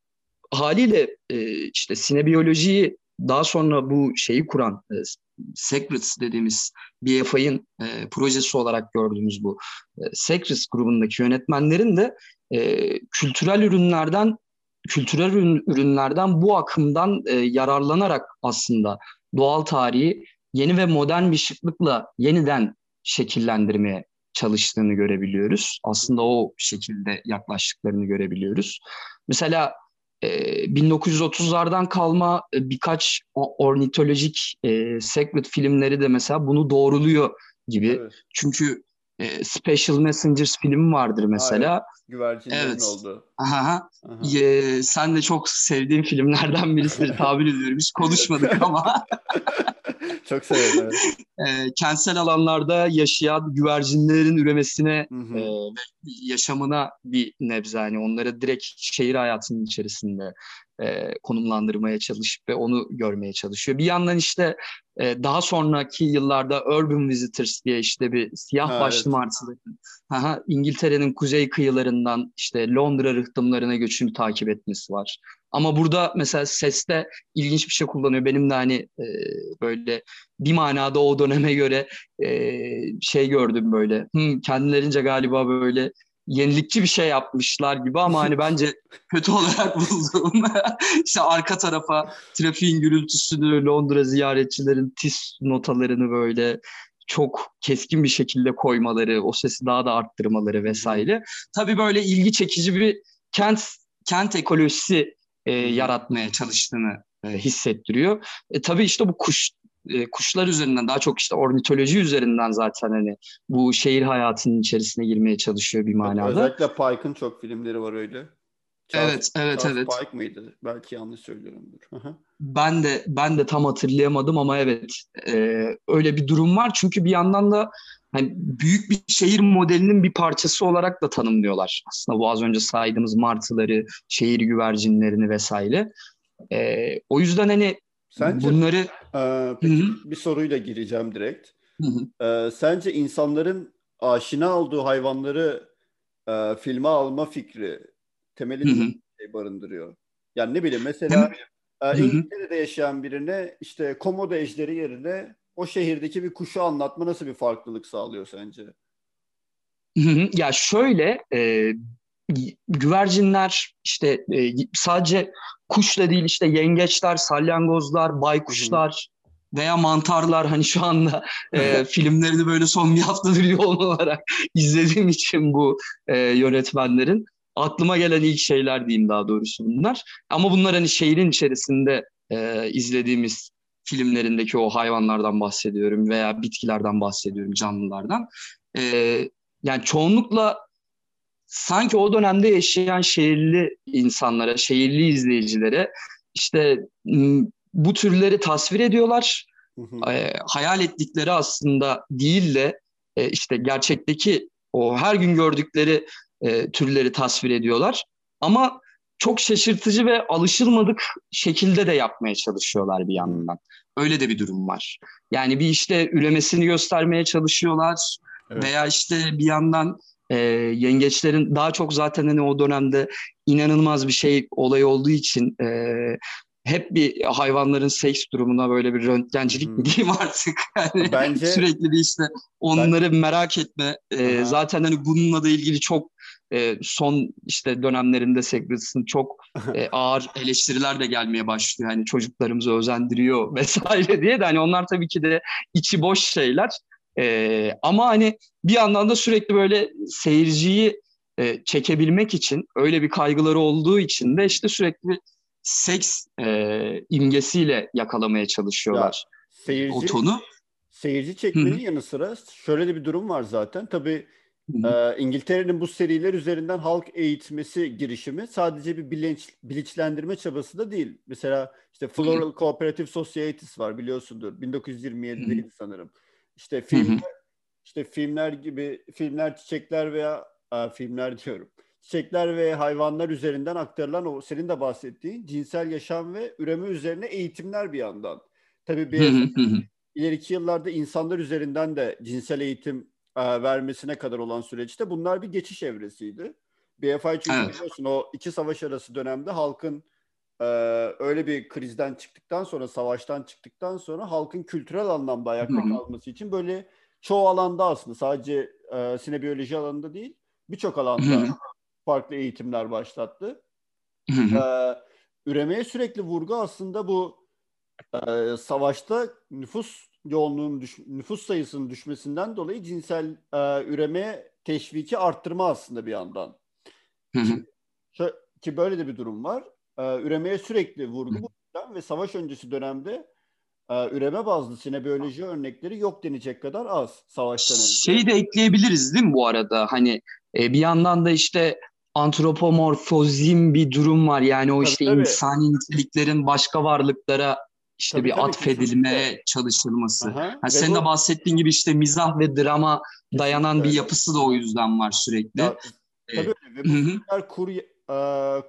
S2: haliyle e, işte sinebiyolojiyi daha sonra bu şeyi kuran e, Secrets dediğimiz BFI'nin e, projesi olarak gördüğümüz bu e, Secrets grubundaki yönetmenlerin de e, kültürel ürünlerden kültürel ürünlerden bu akımdan e, yararlanarak aslında doğal tarihi yeni ve modern bir şıklıkla yeniden şekillendirmeye çalıştığını görebiliyoruz. Aslında o şekilde yaklaştıklarını görebiliyoruz. Mesela 1930'lardan kalma birkaç ornitolojik e, Sacred filmleri de mesela bunu doğruluyor gibi. Evet. Çünkü e, Special Messengers filmi vardır mesela. Hayır,
S1: güvercinlerin evet. oldu.
S2: Aha. Aha. E, sen de çok sevdiğin filmlerden birisidir tabir ediyorum. Hiç konuşmadık ama.
S1: çok severim. Evet.
S2: E, kentsel alanlarda yaşayan güvercinlerin üremesine e, yaşamına bir nebze. Yani onları direkt şehir hayatının içerisinde e, konumlandırmaya çalışıp ve onu görmeye çalışıyor. Bir yandan işte e, daha sonraki yıllarda Urban Visitors diye işte bir siyah ha, başlı evet. martıların İngiltere'nin kuzey kıyılarından işte Londra rıhtımlarına göçünü takip etmesi var. Ama burada mesela seste ilginç bir şey kullanıyor. Benim de hani e, böyle bir manada o döneme göre e, şey gördüm böyle. Hmm, kendilerince galiba böyle yenilikçi bir şey yapmışlar gibi ama hani bence kötü olarak buldum. işte arka tarafa trafiğin gürültüsünü, Londra ziyaretçilerin tis notalarını böyle çok keskin bir şekilde koymaları, o sesi daha da arttırmaları vesaire. Tabii böyle ilgi çekici bir kent kent ekolojisi e, yaratmaya çalıştığını e, hissettiriyor. E, tabii işte bu kuş e, kuşlar üzerinden daha çok işte ornitoloji üzerinden zaten hani bu şehir hayatının içerisine girmeye çalışıyor bir manada.
S1: Özellikle Pike'ın çok filmleri var öyle.
S2: Charles, evet, evet,
S1: Charles
S2: evet.
S1: Pike mıydı? Belki yanlış söylüyorumdur.
S2: ben de ben de tam hatırlayamadım ama evet e, öyle bir durum var. Çünkü bir yandan da hani büyük bir şehir modelinin bir parçası olarak da tanımlıyorlar. Aslında bu az önce saydığımız martıları, şehir güvercinlerini vesaire. E, o yüzden hani Sence, bunları...
S1: E, peki Hı-hı. bir soruyla gireceğim direkt. E, sence insanların aşina olduğu hayvanları e, filme alma fikri temelinde şey barındırıyor? Yani ne bileyim mesela e, İngiltere'de yaşayan birine işte komodo ejderi yerine o şehirdeki bir kuşu anlatma nasıl bir farklılık sağlıyor sence?
S2: Ya şöyle e, güvercinler işte e, sadece kuşla değil işte yengeçler, salyangozlar, baykuşlar veya mantarlar hani şu anda e, filmlerini böyle son bir haftadır yoğun olarak izlediğim için bu e, yönetmenlerin aklıma gelen ilk şeyler diyeyim daha doğrusu bunlar. Ama bunlar hani şehrin içerisinde e, izlediğimiz filmlerindeki o hayvanlardan bahsediyorum veya bitkilerden bahsediyorum, canlılardan. E, yani çoğunlukla sanki o dönemde yaşayan şehirli insanlara, şehirli izleyicilere işte bu türleri tasvir ediyorlar. E, hayal ettikleri aslında değil de e, işte gerçekteki o her gün gördükleri e, türleri tasvir ediyorlar. Ama çok şaşırtıcı ve alışılmadık şekilde de yapmaya çalışıyorlar bir yandan. Öyle de bir durum var. Yani bir işte üremesini göstermeye çalışıyorlar evet. veya işte bir yandan e, yengeçlerin daha çok zaten hani o dönemde inanılmaz bir şey olay olduğu için e, hep bir hayvanların seks durumuna böyle bir röntgencilik hmm. mi diyeyim artık. Yani Bence sürekli bir işte onları ben... merak etme. Ee, zaten hani bununla da ilgili çok e, son işte dönemlerinde Secrets'ın çok e, ağır eleştiriler de gelmeye başlıyor. Hani çocuklarımızı özendiriyor vesaire diye de hani onlar tabii ki de içi boş şeyler. E, ama hani bir yandan da sürekli böyle seyirciyi e, çekebilmek için öyle bir kaygıları olduğu için de işte sürekli seks e, imgesiyle yakalamaya çalışıyorlar ya, seyirci, o tonu.
S1: Seyirci çekmenin yanı sıra şöyle de bir durum var zaten. Tabii ee, İngiltere'nin bu seriler üzerinden halk eğitmesi girişimi sadece bir bilinç, bilinçlendirme çabası da değil. Mesela işte Floral Cooperative Societies var biliyorsundur. 1927'deydi sanırım. İşte film işte filmler gibi filmler çiçekler veya a, filmler diyorum. Çiçekler ve hayvanlar üzerinden aktarılan o senin de bahsettiğin cinsel yaşam ve üreme üzerine eğitimler bir yandan. Tabii bir ileriki yıllarda insanlar üzerinden de cinsel eğitim e, vermesine kadar olan süreçte bunlar bir geçiş evresiydi. BFI çünkü evet. biliyorsun o iki savaş arası dönemde halkın e, öyle bir krizden çıktıktan sonra, savaştan çıktıktan sonra halkın kültürel anlamda ayakta Hı-hı. kalması için böyle çoğu alanda aslında sadece e, sinebiyoloji alanında değil birçok alanda Hı-hı. farklı eğitimler başlattı. E, üremeye sürekli vurgu aslında bu e, savaşta nüfus yoğunluğun düş, nüfus sayısının düşmesinden dolayı cinsel e, üreme teşviki arttırma aslında bir yandan. Hı hı. Ki böyle de bir durum var. E, üremeye sürekli vurgu bu ve savaş öncesi dönemde e, üreme bazlı sinebiyoloji örnekleri yok denecek kadar az savaştan önce.
S2: Şeyi de ekleyebiliriz değil mi bu arada? Hani e, bir yandan da işte antropomorfozim bir durum var. Yani o tabii, işte tabii. insani niteliklerin başka varlıklara işte tabii, bir tabii, atfedilme kesinlikle. çalışılması. Aha, yani senin bu... de bahsettiğin gibi işte mizah ve drama kesinlikle. dayanan bir yapısı da o yüzden var sürekli. Ya,
S1: ee, tabii ve bu kur, e,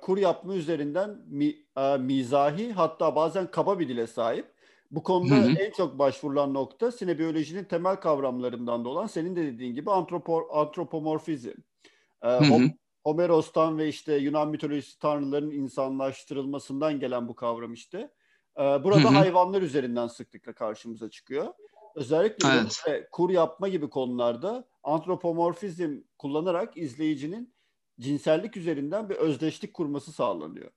S1: kur yapma üzerinden mi, e, mizahi hatta bazen kaba bir dile sahip. Bu konuda Hı-hı. en çok başvurulan nokta sinebiyolojinin temel kavramlarından da olan senin de dediğin gibi antropo, antropomorfizm. E, Hom- Homeros'tan ve işte Yunan mitolojisi tanrıların insanlaştırılmasından gelen bu kavram işte. Ee, burada hı hı. hayvanlar üzerinden sıklıkla karşımıza çıkıyor. Özellikle evet. kur yapma gibi konularda antropomorfizm kullanarak izleyicinin cinsellik üzerinden bir özdeşlik kurması sağlanıyor.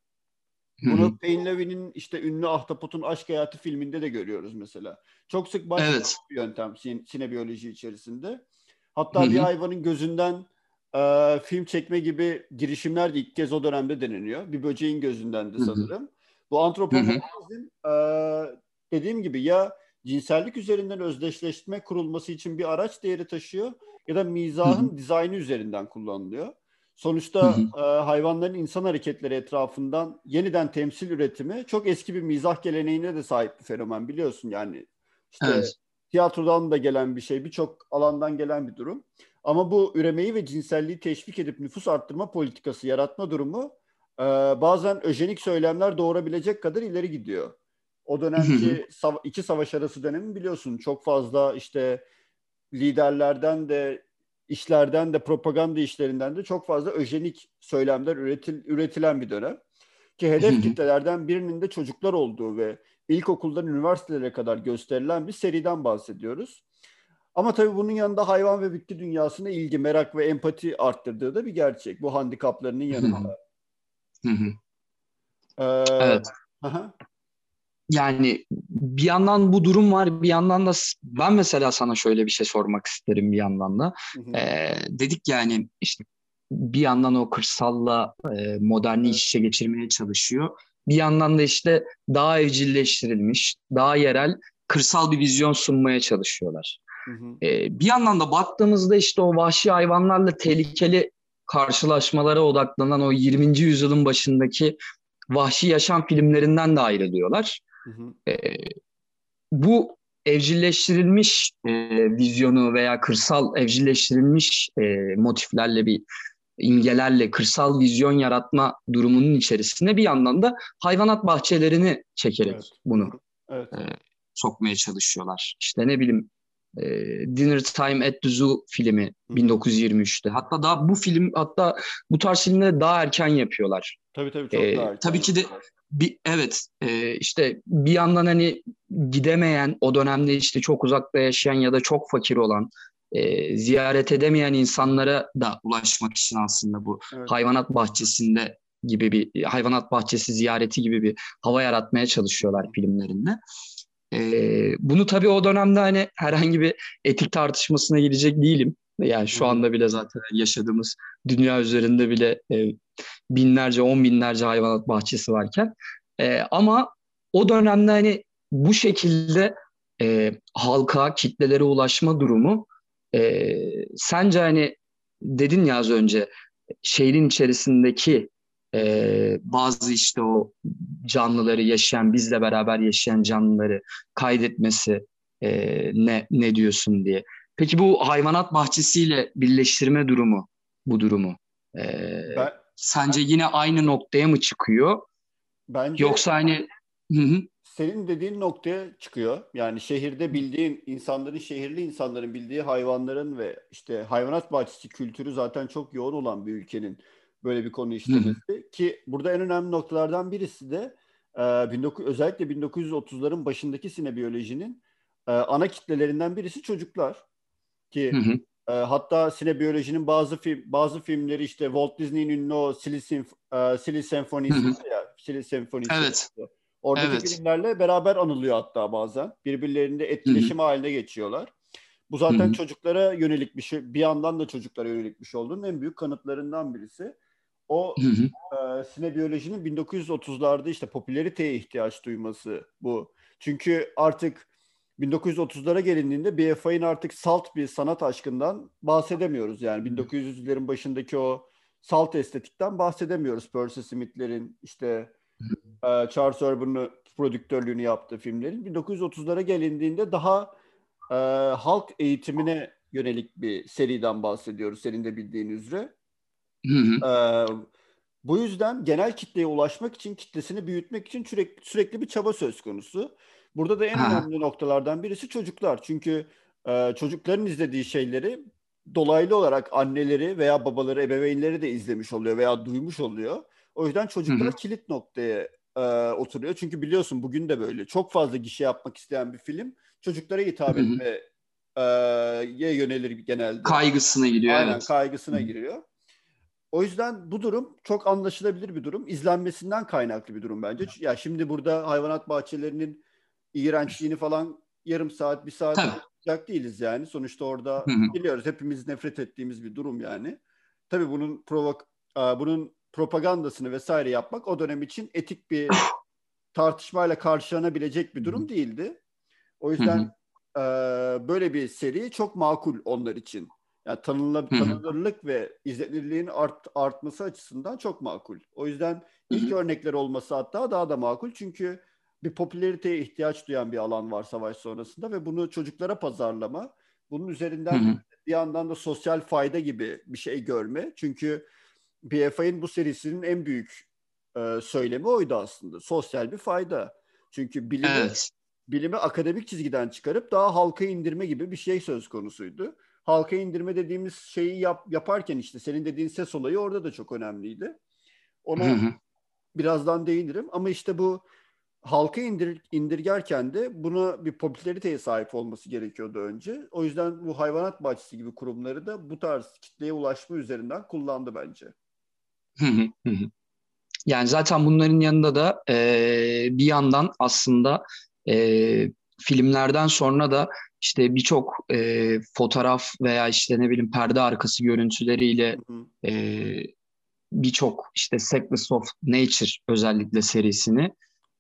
S1: Bunu Hı-hı. Payne Levy'nin işte ünlü Ahtapot'un Aşk Hayatı filminde de görüyoruz mesela. Çok sık başlayan evet. bir yöntem sin- sinebiyoloji içerisinde. Hatta Hı-hı. bir hayvanın gözünden e, film çekme gibi girişimler de ilk kez o dönemde deneniyor. Bir böceğin gözünden de sanırım. Hı-hı. Bu antropomorfizm e, dediğim gibi ya cinsellik üzerinden özdeşleşme kurulması için bir araç değeri taşıyor ya da mizahın hı hı. dizaynı üzerinden kullanılıyor. Sonuçta e, hayvanların insan hareketleri etrafından yeniden temsil üretimi çok eski bir mizah geleneğine de sahip bir fenomen biliyorsun yani. İşte evet. tiyatrodan da gelen bir şey, birçok alandan gelen bir durum. Ama bu üremeyi ve cinselliği teşvik edip nüfus arttırma politikası yaratma durumu e, bazen öjenik söylemler doğurabilecek kadar ileri gidiyor. O dönemki sav- iki savaş arası dönemi biliyorsun çok fazla işte liderlerden de işlerden de propaganda işlerinden de çok fazla öjenik söylemler üretil, üretilen bir dönem. Ki hedef kitlelerden birinin de çocuklar olduğu ve ilkokuldan üniversitelere kadar gösterilen bir seriden bahsediyoruz. Ama tabii bunun yanında hayvan ve bitki dünyasına ilgi, merak ve empati arttırdığı da bir gerçek. Bu handikaplarının yanında.
S2: ee, evet. Aha. Yani bir yandan bu durum var, bir yandan da ben mesela sana şöyle bir şey sormak isterim bir yandan da. Ee, dedik yani işte bir yandan o kırsalla e, moderni iç içe geçirmeye çalışıyor. Bir yandan da işte daha evcilleştirilmiş, daha yerel, kırsal bir vizyon sunmaya çalışıyorlar. Hı hı. Bir yandan da baktığımızda işte o vahşi hayvanlarla tehlikeli karşılaşmalara odaklanan o 20. yüzyılın başındaki vahşi yaşam filmlerinden de ayrılıyorlar. Hı hı. E, bu evcilleştirilmiş e, vizyonu veya kırsal evcilleştirilmiş e, motiflerle bir imgelerle kırsal vizyon yaratma durumunun içerisinde bir yandan da hayvanat bahçelerini çekerek evet. bunu evet. E, sokmaya çalışıyorlar. İşte ne bileyim e, Dinner Time at the Zoo filmi Hı. 1923'te. Hatta daha bu film hatta bu tarz filmleri daha erken yapıyorlar.
S1: Tabii tabii çok ee, daha erken.
S2: Tabii ki de bir, evet e, işte bir yandan hani gidemeyen o dönemde işte çok uzakta yaşayan ya da çok fakir olan e, ziyaret edemeyen insanlara da ulaşmak için aslında bu evet. hayvanat bahçesinde gibi bir hayvanat bahçesi ziyareti gibi bir hava yaratmaya çalışıyorlar filmlerinde. E, bunu tabii o dönemde hani herhangi bir etik tartışmasına girecek değilim. Yani şu anda bile zaten yaşadığımız dünya üzerinde bile e, binlerce, on binlerce hayvanat bahçesi varken. E, ama o dönemde hani bu şekilde e, halka, kitlelere ulaşma durumu e, sence hani dedin ya az önce şehrin içerisindeki e, bazı işte o canlıları yaşayan, bizle beraber yaşayan canlıları kaydetmesi e, ne ne diyorsun diye. Peki bu hayvanat bahçesiyle birleştirme durumu, bu durumu e, ben, sence yine aynı noktaya mı çıkıyor? Bence Yoksa hani
S1: hı hı. senin dediğin noktaya çıkıyor. Yani şehirde bildiğin insanların, şehirli insanların bildiği hayvanların ve işte hayvanat bahçesi kültürü zaten çok yoğun olan bir ülkenin böyle bir konu işlemesi. Ki burada en önemli noktalardan birisi de e, 19, özellikle 1930'ların başındaki sinebiyolojinin e, ana kitlelerinden birisi çocuklar. Ki hı hı. E, hatta sinebiyolojinin bazı film bazı filmleri işte Walt Disney'in ünlü o Silly, Sinf e, Silly Senfonisi ya Silly Senfonisi.
S2: Evet.
S1: Oradaki evet. filmlerle beraber anılıyor hatta bazen. Birbirlerinde etkileşim Hı-hı. haline geçiyorlar. Bu zaten Hı-hı. çocuklara yönelik bir şey. Bir yandan da çocuklara yönelik bir şey olduğunun en büyük kanıtlarından birisi. O e, sinebiyolojinin 1930'larda işte popülariteye ihtiyaç duyması bu. Çünkü artık 1930'lara gelindiğinde BFI'nin artık salt bir sanat aşkından bahsedemiyoruz. Yani 1900'lerin başındaki o salt estetikten bahsedemiyoruz. Percy Smith'lerin işte e, Charles Urban'ın prodüktörlüğünü yaptığı filmlerin. 1930'lara gelindiğinde daha e, halk eğitimine yönelik bir seriden bahsediyoruz senin de bildiğin üzere. E, bu yüzden genel kitleye ulaşmak için, kitlesini büyütmek için sürekli, sürekli bir çaba söz konusu. Burada da en ha. önemli noktalardan birisi çocuklar. Çünkü e, çocukların izlediği şeyleri dolaylı olarak anneleri veya babaları, ebeveynleri de izlemiş oluyor veya duymuş oluyor. O yüzden çocuklar Hı-hı. kilit noktaya e, oturuyor. Çünkü biliyorsun bugün de böyle. Çok fazla gişe yapmak isteyen bir film çocuklara hitap Hı-hı. etme e, yönelir genelde.
S2: Kaygısına giriyor.
S1: Aynen
S2: evet.
S1: kaygısına Hı-hı. giriyor. O yüzden bu durum çok anlaşılabilir bir durum. İzlenmesinden kaynaklı bir durum bence. Ya şimdi burada hayvanat bahçelerinin iğrençliğini falan yarım saat, bir saat yapacak değiliz yani. Sonuçta orada hı biliyoruz hepimiz nefret ettiğimiz bir durum yani. Tabii bunun provok bunun propagandasını vesaire yapmak o dönem için etik bir tartışmayla karşılanabilecek bir durum değildi. O yüzden e, böyle bir seri çok makul onlar için. Yani tanınla, tanınırlık ve izlenirliğin art, artması açısından çok makul. O yüzden ilk örnekler olması hatta daha da makul. Çünkü bir popülariteye ihtiyaç duyan bir alan var savaş sonrasında ve bunu çocuklara pazarlama. Bunun üzerinden bir yandan da sosyal fayda gibi bir şey görme. Çünkü BFI'nin bu serisinin en büyük e, söylemi oydu aslında. Sosyal bir fayda. Çünkü bilimi, evet. bilimi akademik çizgiden çıkarıp daha halka indirme gibi bir şey söz konusuydu. Halka indirme dediğimiz şeyi yap, yaparken işte senin dediğin ses olayı orada da çok önemliydi. Ona birazdan değinirim ama işte bu halka indir, indirgerken de buna bir popülariteye sahip olması gerekiyordu önce. O yüzden bu hayvanat bahçesi gibi kurumları da bu tarz kitleye ulaşma üzerinden kullandı bence.
S2: yani zaten bunların yanında da e, bir yandan aslında e, filmlerden sonra da işte birçok e, fotoğraf veya işte ne bileyim perde arkası görüntüleriyle e, birçok işte Secrets of Nature özellikle serisini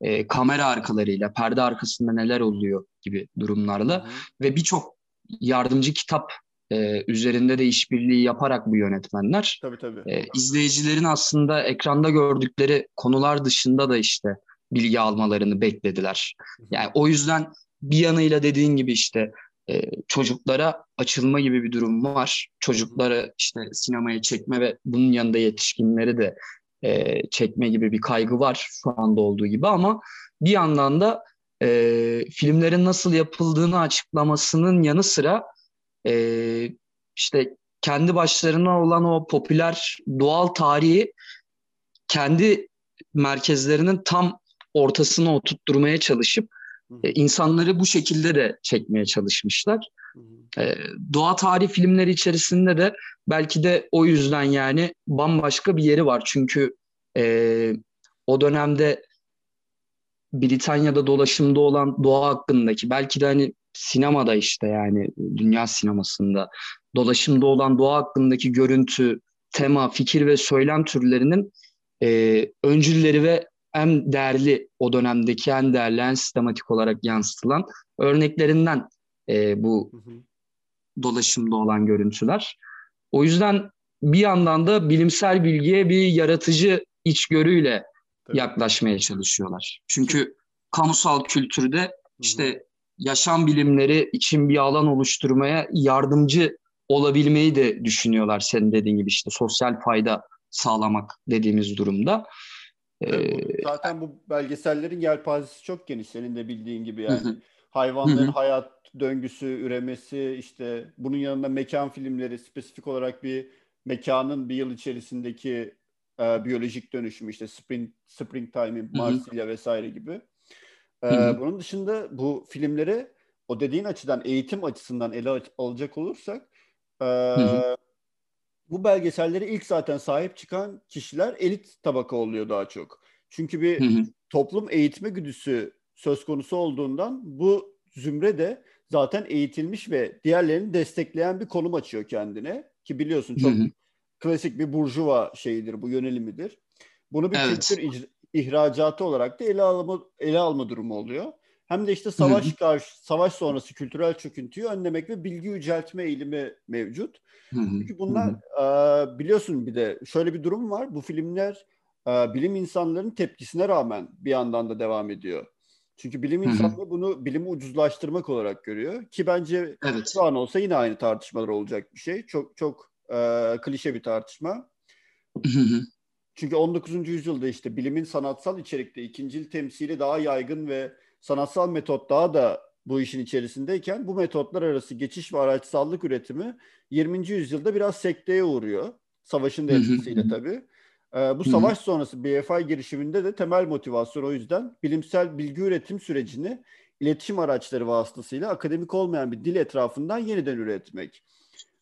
S2: e, kamera arkalarıyla, perde arkasında neler oluyor gibi durumlarla Hı-hı. ve birçok yardımcı kitap e, üzerinde de işbirliği yaparak bu yönetmenler
S1: tabii, tabii.
S2: E, izleyicilerin aslında ekranda gördükleri konular dışında da işte bilgi almalarını beklediler. Yani o yüzden bir yanıyla dediğin gibi işte e, çocuklara açılma gibi bir durum var. Çocukları işte sinemaya çekme ve bunun yanında yetişkinleri de e, çekme gibi bir kaygı var şu anda olduğu gibi ama bir yandan da e, filmlerin nasıl yapıldığını açıklamasının yanı sıra e, işte kendi başlarına olan o popüler doğal tarihi kendi merkezlerinin tam ortasına oturtturmaya çalışıp e, insanları bu şekilde de çekmeye çalışmışlar. E, doğa tarih filmleri içerisinde de belki de o yüzden yani bambaşka bir yeri var. Çünkü e, o dönemde Britanya'da dolaşımda olan doğa hakkındaki belki de hani sinemada işte yani dünya sinemasında dolaşımda olan doğa hakkındaki görüntü, tema, fikir ve söylem türlerinin e, öncülleri ve en değerli o dönemdeki en değerli en sistematik olarak yansıtılan örneklerinden e, bu hı hı. Dolaşımda olan görüntüler. O yüzden bir yandan da bilimsel bilgiye bir yaratıcı içgörüyle Tabii. yaklaşmaya çalışıyorlar. Çünkü kamusal kültürde işte yaşam bilimleri için bir alan oluşturmaya yardımcı olabilmeyi de düşünüyorlar senin dediğin gibi işte sosyal fayda sağlamak dediğimiz durumda.
S1: Evet, zaten bu belgesellerin yelpazesi çok geniş senin de bildiğin gibi yani. Hayvanların hayat döngüsü, üremesi işte bunun yanında mekan filmleri spesifik olarak bir mekanın bir yıl içerisindeki e, biyolojik dönüşümü işte Spring, Springtime, Marsilya vesaire gibi. E, bunun dışında bu filmleri o dediğin açıdan eğitim açısından ele alacak olursak e, bu belgeselleri ilk zaten sahip çıkan kişiler elit tabaka oluyor daha çok. Çünkü bir toplum eğitme güdüsü söz konusu olduğundan bu zümre de zaten eğitilmiş ve diğerlerini destekleyen bir konum açıyor kendine. Ki biliyorsun çok hı hı. klasik bir burjuva şeyidir, bu yönelimidir. Bunu bir evet. kültür ihracatı olarak da ele alma, ele alma durumu oluyor. Hem de işte savaş karşı savaş sonrası kültürel çöküntüyü önlemek ve bilgi yüceltme eğilimi mevcut. Çünkü bunlar e, biliyorsun bir de şöyle bir durum var. Bu filmler e, bilim insanlarının tepkisine rağmen bir yandan da devam ediyor. Çünkü bilim insanları bunu bilimi ucuzlaştırmak olarak görüyor ki bence evet. şu an olsa yine aynı tartışmalar olacak bir şey. Çok çok e, klişe bir tartışma. Çünkü 19. yüzyılda işte bilimin sanatsal içerikte ikincil temsili daha yaygın ve sanatsal metot daha da bu işin içerisindeyken bu metotlar arası geçiş ve araçsallık üretimi 20. yüzyılda biraz sekteye uğruyor. Savaşın da etkisiyle tabii. Ee, bu savaş sonrası BFI girişiminde de temel motivasyon o yüzden bilimsel bilgi üretim sürecini iletişim araçları vasıtasıyla akademik olmayan bir dil etrafından yeniden üretmek.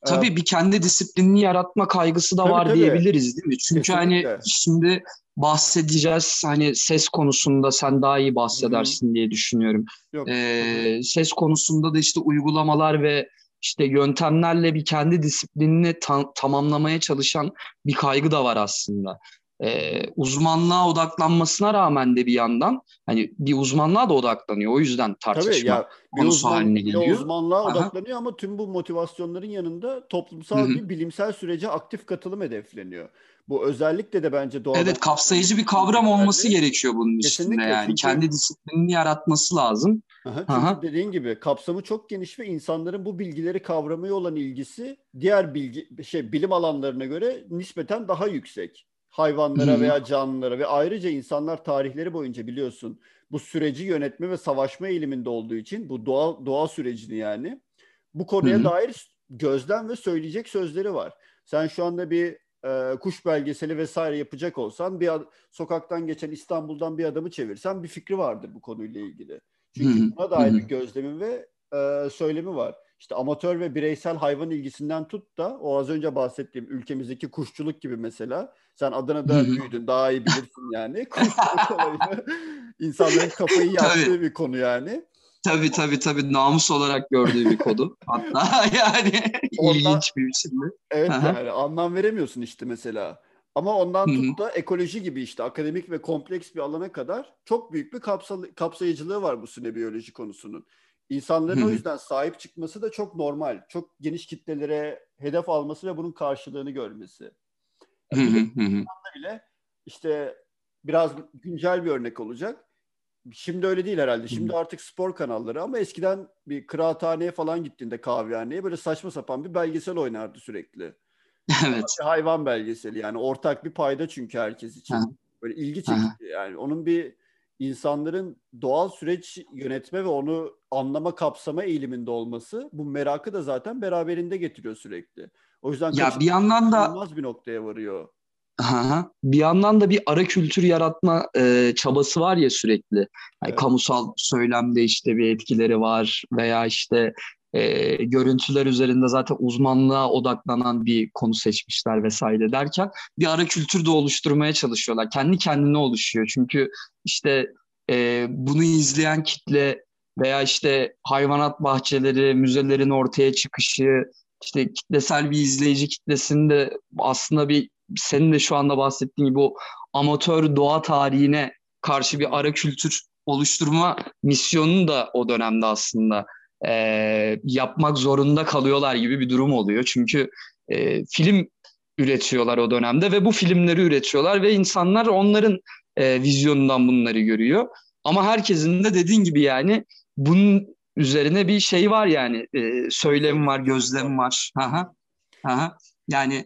S2: Tabii bir kendi disiplinini yaratma kaygısı da tabii, var tabii. diyebiliriz değil mi? Çünkü hani Kesinlikle. hani şimdi bahsedeceğiz hani ses konusunda sen daha iyi bahsedersin Hı-hı. diye düşünüyorum. Yok. Ee, ses konusunda da işte uygulamalar ve işte yöntemlerle bir kendi disiplinini ta- tamamlamaya çalışan bir kaygı da var aslında. E, uzmanlığa odaklanmasına rağmen de bir yandan hani bir uzmanlığa da odaklanıyor. O yüzden tartışma Tabii ya,
S1: bir konusu uzman, haline geliyor. Uzmanlığa Aha. odaklanıyor ama tüm bu motivasyonların yanında toplumsal Hı-hı. bir bilimsel sürece aktif katılım hedefleniyor. Bu özellikle de bence doğal.
S2: Evet kapsayıcı bir kavram olması gerekiyor bunun Kesinlikle, içinde yani. Çünkü... Kendi disiplinini yaratması lazım.
S1: Aha, çünkü Aha. dediğin gibi kapsamı çok geniş ve insanların bu bilgileri kavramaya olan ilgisi diğer bilgi şey bilim alanlarına göre nispeten daha yüksek. Hayvanlara Hı-hı. veya canlılara ve ayrıca insanlar tarihleri boyunca biliyorsun bu süreci yönetme ve savaşma eğiliminde olduğu için bu doğa doğa sürecini yani bu konuya Hı-hı. dair gözlem ve söyleyecek sözleri var. Sen şu anda bir e, kuş belgeseli vesaire yapacak olsan bir sokaktan geçen İstanbul'dan bir adamı çevirsen bir fikri vardır bu konuyla ilgili. Çünkü Hı-hı. buna dair bir gözlemi ve e, söylemi var. İşte amatör ve bireysel hayvan ilgisinden tut da o az önce bahsettiğim ülkemizdeki kuşçuluk gibi mesela. Sen Adana'da büyüdün daha iyi bilirsin yani. Kuşçuluk olayını insanların kafayı yaktığı bir konu yani.
S2: Tabii tabii tabii namus olarak gördüğü bir kodu. Hatta yani ondan, ilginç bir biçimde.
S1: Evet yani anlam veremiyorsun işte mesela. Ama ondan tut da ekoloji gibi işte akademik ve kompleks bir alana kadar çok büyük bir kapsal kapsayıcılığı var bu sinebiyoloji konusunun. İnsanların o yüzden sahip çıkması da çok normal. Çok geniş kitlelere hedef alması ve bunun karşılığını görmesi. Yani bile işte biraz güncel bir örnek olacak. Şimdi öyle değil herhalde. Şimdi artık spor kanalları ama eskiden bir kıraathaneye falan gittiğinde kahvehaneye böyle saçma sapan bir belgesel oynardı sürekli.
S2: Evet.
S1: Bir hayvan belgeseli yani ortak bir payda çünkü herkes için. Böyle ilgi çekici yani. Onun bir insanların doğal süreç yönetme ve onu anlama kapsama eğiliminde olması bu merakı da zaten beraberinde getiriyor sürekli. O yüzden
S2: ya bir yandan da
S1: bir noktaya varıyor.
S2: Aha, bir yandan da bir ara kültür yaratma e, çabası var ya sürekli. Yani evet. Kamusal söylemde işte bir etkileri var veya işte e, görüntüler üzerinde zaten uzmanlığa odaklanan bir konu seçmişler vesaire derken bir ara kültür de oluşturmaya çalışıyorlar. Kendi kendine oluşuyor. Çünkü işte e, bunu izleyen kitle veya işte hayvanat bahçeleri, müzelerin ortaya çıkışı, işte kitlesel bir izleyici kitlesinde aslında bir senin de şu anda bahsettiğin gibi o amatör doğa tarihine karşı bir ara kültür oluşturma misyonunu da o dönemde aslında e, yapmak zorunda kalıyorlar gibi bir durum oluyor. Çünkü e, film üretiyorlar o dönemde ve bu filmleri üretiyorlar ve insanlar onların e, vizyonundan bunları görüyor. Ama herkesin de dediğin gibi yani bunun üzerine bir şey var yani e, söylem var, gözlem var. Aha. Aha. Yani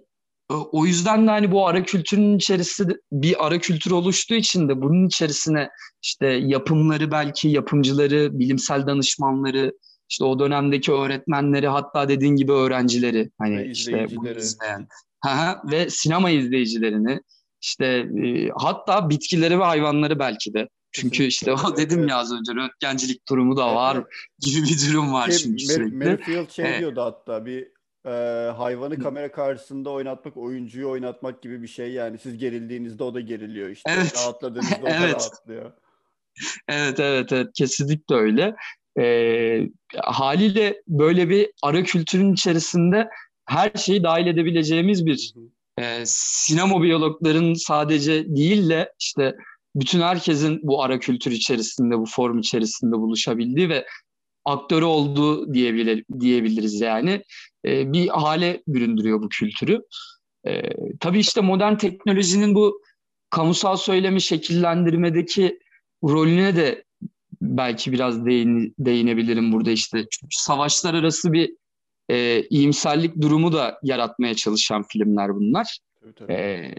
S2: o yüzden de hani bu ara kültürün içerisinde bir ara kültür oluştuğu için de bunun içerisine işte yapımları belki yapımcıları, bilimsel danışmanları, işte o dönemdeki öğretmenleri hatta dediğin gibi öğrencileri hani ve işte bunu izleyen ha, ve sinema izleyicilerini işte e, hatta bitkileri ve hayvanları belki de. Çünkü işte o dedim ya az önce röntgencilik durumu da var gibi bir durum var şey, şimdi sürekli.
S1: Merrifield şey evet. diyordu hatta bir e, hayvanı kamera karşısında oynatmak, oyuncuyu oynatmak gibi bir şey yani. Siz gerildiğinizde o da geriliyor işte. Evet. Rahatladığınızda o da evet. rahatlıyor.
S2: Evet evet evet kesinlikle öyle. E, haliyle böyle bir ara kültürün içerisinde her şeyi dahil edebileceğimiz bir e, sinema biyologların sadece değil de işte bütün herkesin bu ara kültür içerisinde, bu form içerisinde buluşabildiği ve aktörü olduğu diyebilir, diyebiliriz yani. E, bir hale büründürüyor bu kültürü. E, tabii işte modern teknolojinin bu kamusal söylemi şekillendirmedeki rolüne de belki biraz değin, değinebilirim burada işte. Çünkü savaşlar arası bir e, iyimserlik durumu da yaratmaya çalışan filmler bunlar. Tabii, tabii. E,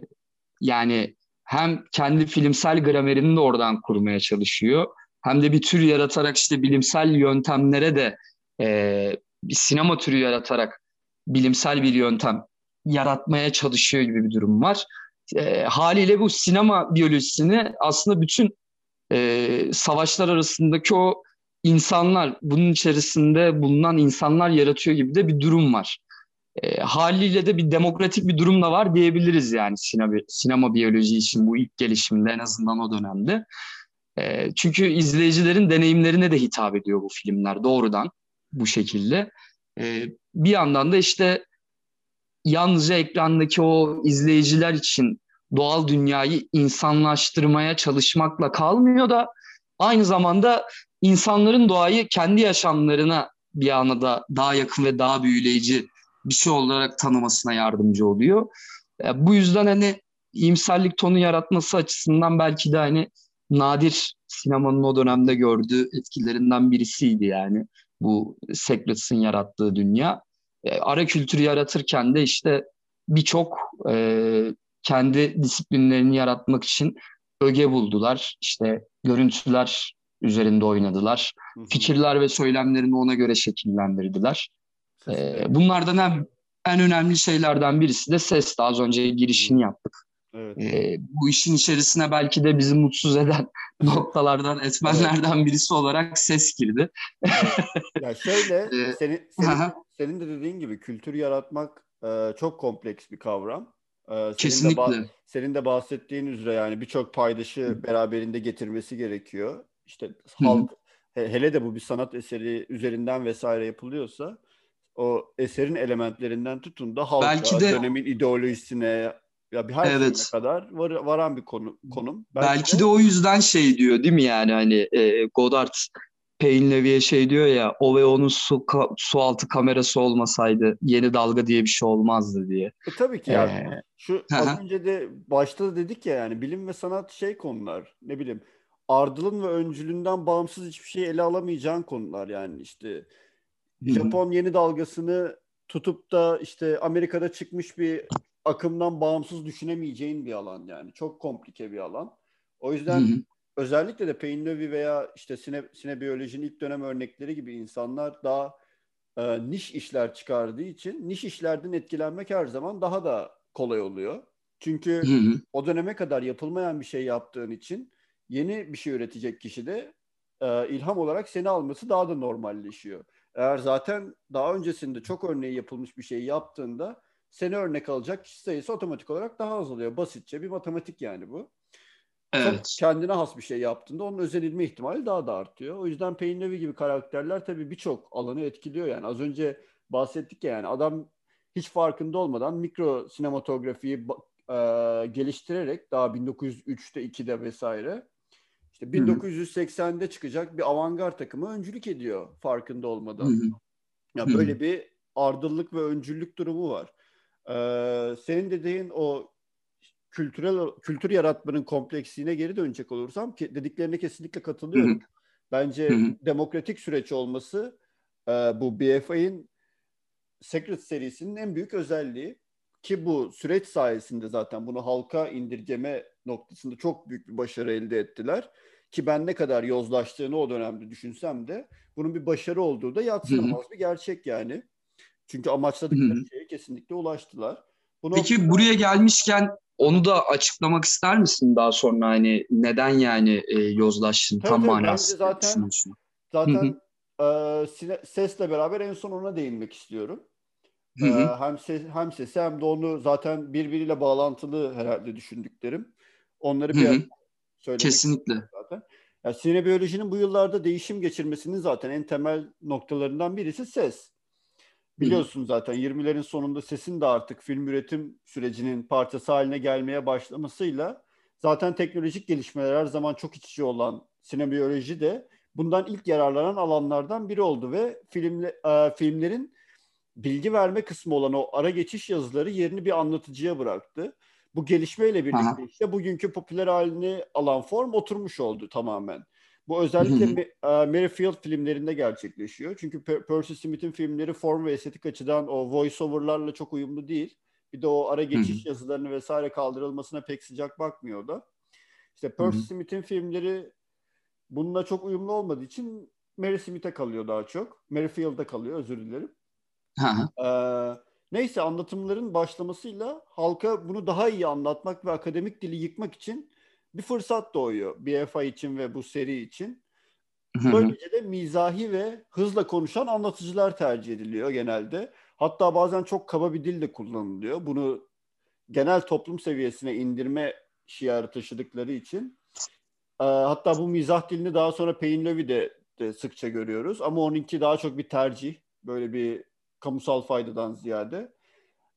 S2: yani hem kendi filmsel gramerini de oradan kurmaya çalışıyor. Hem de bir tür yaratarak işte bilimsel yöntemlere de e, bir sinema türü yaratarak bilimsel bir yöntem yaratmaya çalışıyor gibi bir durum var. E, haliyle bu sinema biyolojisini aslında bütün e, savaşlar arasındaki o insanlar, bunun içerisinde bulunan insanlar yaratıyor gibi de bir durum var. E, haliyle de bir demokratik bir durum da var diyebiliriz yani sinema, sinema biyoloji için bu ilk gelişimde en azından o dönemde. E, çünkü izleyicilerin deneyimlerine de hitap ediyor bu filmler doğrudan bu şekilde. E, bir yandan da işte yalnızca ekrandaki o izleyiciler için doğal dünyayı insanlaştırmaya çalışmakla kalmıyor da aynı zamanda insanların doğayı kendi yaşamlarına bir anada daha yakın ve daha büyüleyici bir şey olarak tanımasına yardımcı oluyor. E, bu yüzden hani iyimserlik tonu yaratması açısından belki de hani nadir sinemanın o dönemde gördüğü etkilerinden birisiydi yani bu Secrets'in yarattığı dünya. E, ara kültürü yaratırken de işte birçok e, kendi disiplinlerini yaratmak için öge buldular. İşte görüntüler üzerinde oynadılar. Hı hı. Fikirler ve söylemlerini ona göre şekillendirdiler. Ee, bunlardan en, en önemli şeylerden birisi de ses. Az önce girişini yaptık. Evet. Ee, bu işin içerisine belki de bizi mutsuz eden noktalardan, etmenlerden birisi olarak ses girdi.
S1: ya şöyle, ee, senin, senin, senin de dediğin gibi kültür yaratmak e, çok kompleks bir kavram.
S2: E, senin Kesinlikle.
S1: De senin de bahsettiğin üzere yani birçok paydaşı beraberinde getirmesi gerekiyor. İşte halk, he, hele de bu bir sanat eseri üzerinden vesaire yapılıyorsa o eserin elementlerinden tutun da halka, Belki de... dönemin ideolojisine, ya bir her evet. kadar var, varan bir konu konum.
S2: Belki, Belki de... de o yüzden şey diyor değil mi yani hani e, Godard Payne Levy'e şey diyor ya o ve onun su, su altı kamerası olmasaydı yeni dalga diye bir şey olmazdı diye.
S1: E, tabii ki yani. Ee, Şu az önce de başta da dedik ya yani bilim ve sanat şey konular ne bileyim ardılın ve öncülünden bağımsız hiçbir şey ele alamayacağın konular yani işte Japon yeni dalgasını tutup da işte Amerika'da çıkmış bir akımdan bağımsız düşünemeyeceğin bir alan yani. Çok komplike bir alan. O yüzden hı hı. Özellikle de Payne veya işte sine, sinebiyolojinin ilk dönem örnekleri gibi insanlar daha e, niş işler çıkardığı için niş işlerden etkilenmek her zaman daha da kolay oluyor. Çünkü hı hı. o döneme kadar yapılmayan bir şey yaptığın için yeni bir şey üretecek kişi de e, ilham olarak seni alması daha da normalleşiyor. Eğer zaten daha öncesinde çok örneği yapılmış bir şey yaptığında seni örnek alacak kişi sayısı otomatik olarak daha azalıyor. Basitçe bir matematik yani bu. Evet. Çok kendine has bir şey yaptığında onun özenilme ihtimali daha da artıyor. O yüzden Payne gibi karakterler tabii birçok alanı etkiliyor yani. Az önce bahsettik ya yani adam hiç farkında olmadan mikro sinematografiyi e, geliştirerek daha 1903'te 2'de vesaire işte 1980'de çıkacak bir avantgard takımı öncülük ediyor farkında olmadan. Hı hı. Ya böyle bir ardıllık ve öncüllük durumu var. Ee, senin dediğin o kültürel kültür yaratmanın kompleksliğine geri dönecek olursam ki dediklerine kesinlikle katılıyorum. Hı hı. Bence hı hı. demokratik süreç olması e, bu BFI'nin Secret serisinin en büyük özelliği ki bu süreç sayesinde zaten bunu halka indirgeme noktasında çok büyük bir başarı elde ettiler. Ki ben ne kadar yozlaştığını o dönemde düşünsem de bunun bir başarı olduğu da yatsınamaz bir gerçek yani. Çünkü amaçladıkları Hı-hı. şeye kesinlikle ulaştılar.
S2: Bunu Peki buraya gelmişken onu da açıklamak ister misin daha sonra hani neden yani e, yozlaştın
S1: tabii,
S2: tam
S1: manası zaten zaten e, sesle beraber en son ona değinmek istiyorum. Hı hı. E, hem ses hem sesi hem de onu zaten birbiriyle bağlantılı herhalde düşündüklerim. Onları bir
S2: söylemek Kesinlikle.
S1: zaten. Yani sinebiyolojinin bu yıllarda değişim geçirmesinin zaten en temel noktalarından birisi ses. Biliyorsun zaten 20'lerin sonunda sesin de artık film üretim sürecinin parçası haline gelmeye başlamasıyla zaten teknolojik gelişmeler her zaman çok iç içe olan sinebiyoloji de bundan ilk yararlanan alanlardan biri oldu ve filmle, e, filmlerin bilgi verme kısmı olan o ara geçiş yazıları yerini bir anlatıcıya bıraktı. Bu gelişmeyle birlikte Aha. işte bugünkü popüler halini alan form oturmuş oldu tamamen. Bu özellikle e, Mary Field filmlerinde gerçekleşiyor. Çünkü Percy Smith'in filmleri form ve estetik açıdan o voice-over'larla çok uyumlu değil. Bir de o ara geçiş yazılarını vesaire kaldırılmasına pek sıcak bakmıyor da. İşte Percy Smith'in filmleri bununla çok uyumlu olmadığı için Mary Smith'e kalıyor daha çok. Mary Field'a kalıyor özür dilerim. Ee, neyse anlatımların başlamasıyla halka bunu daha iyi anlatmak ve akademik dili yıkmak için bir fırsat doğuyor BFI için ve bu seri için. Böylece de mizahi ve hızla konuşan anlatıcılar tercih ediliyor genelde. Hatta bazen çok kaba bir dil de kullanılıyor. Bunu genel toplum seviyesine indirme şiarı taşıdıkları için. Ee, hatta bu mizah dilini daha sonra Payne Levy'de de sıkça görüyoruz. Ama onunki daha çok bir tercih. Böyle bir kamusal faydadan ziyade.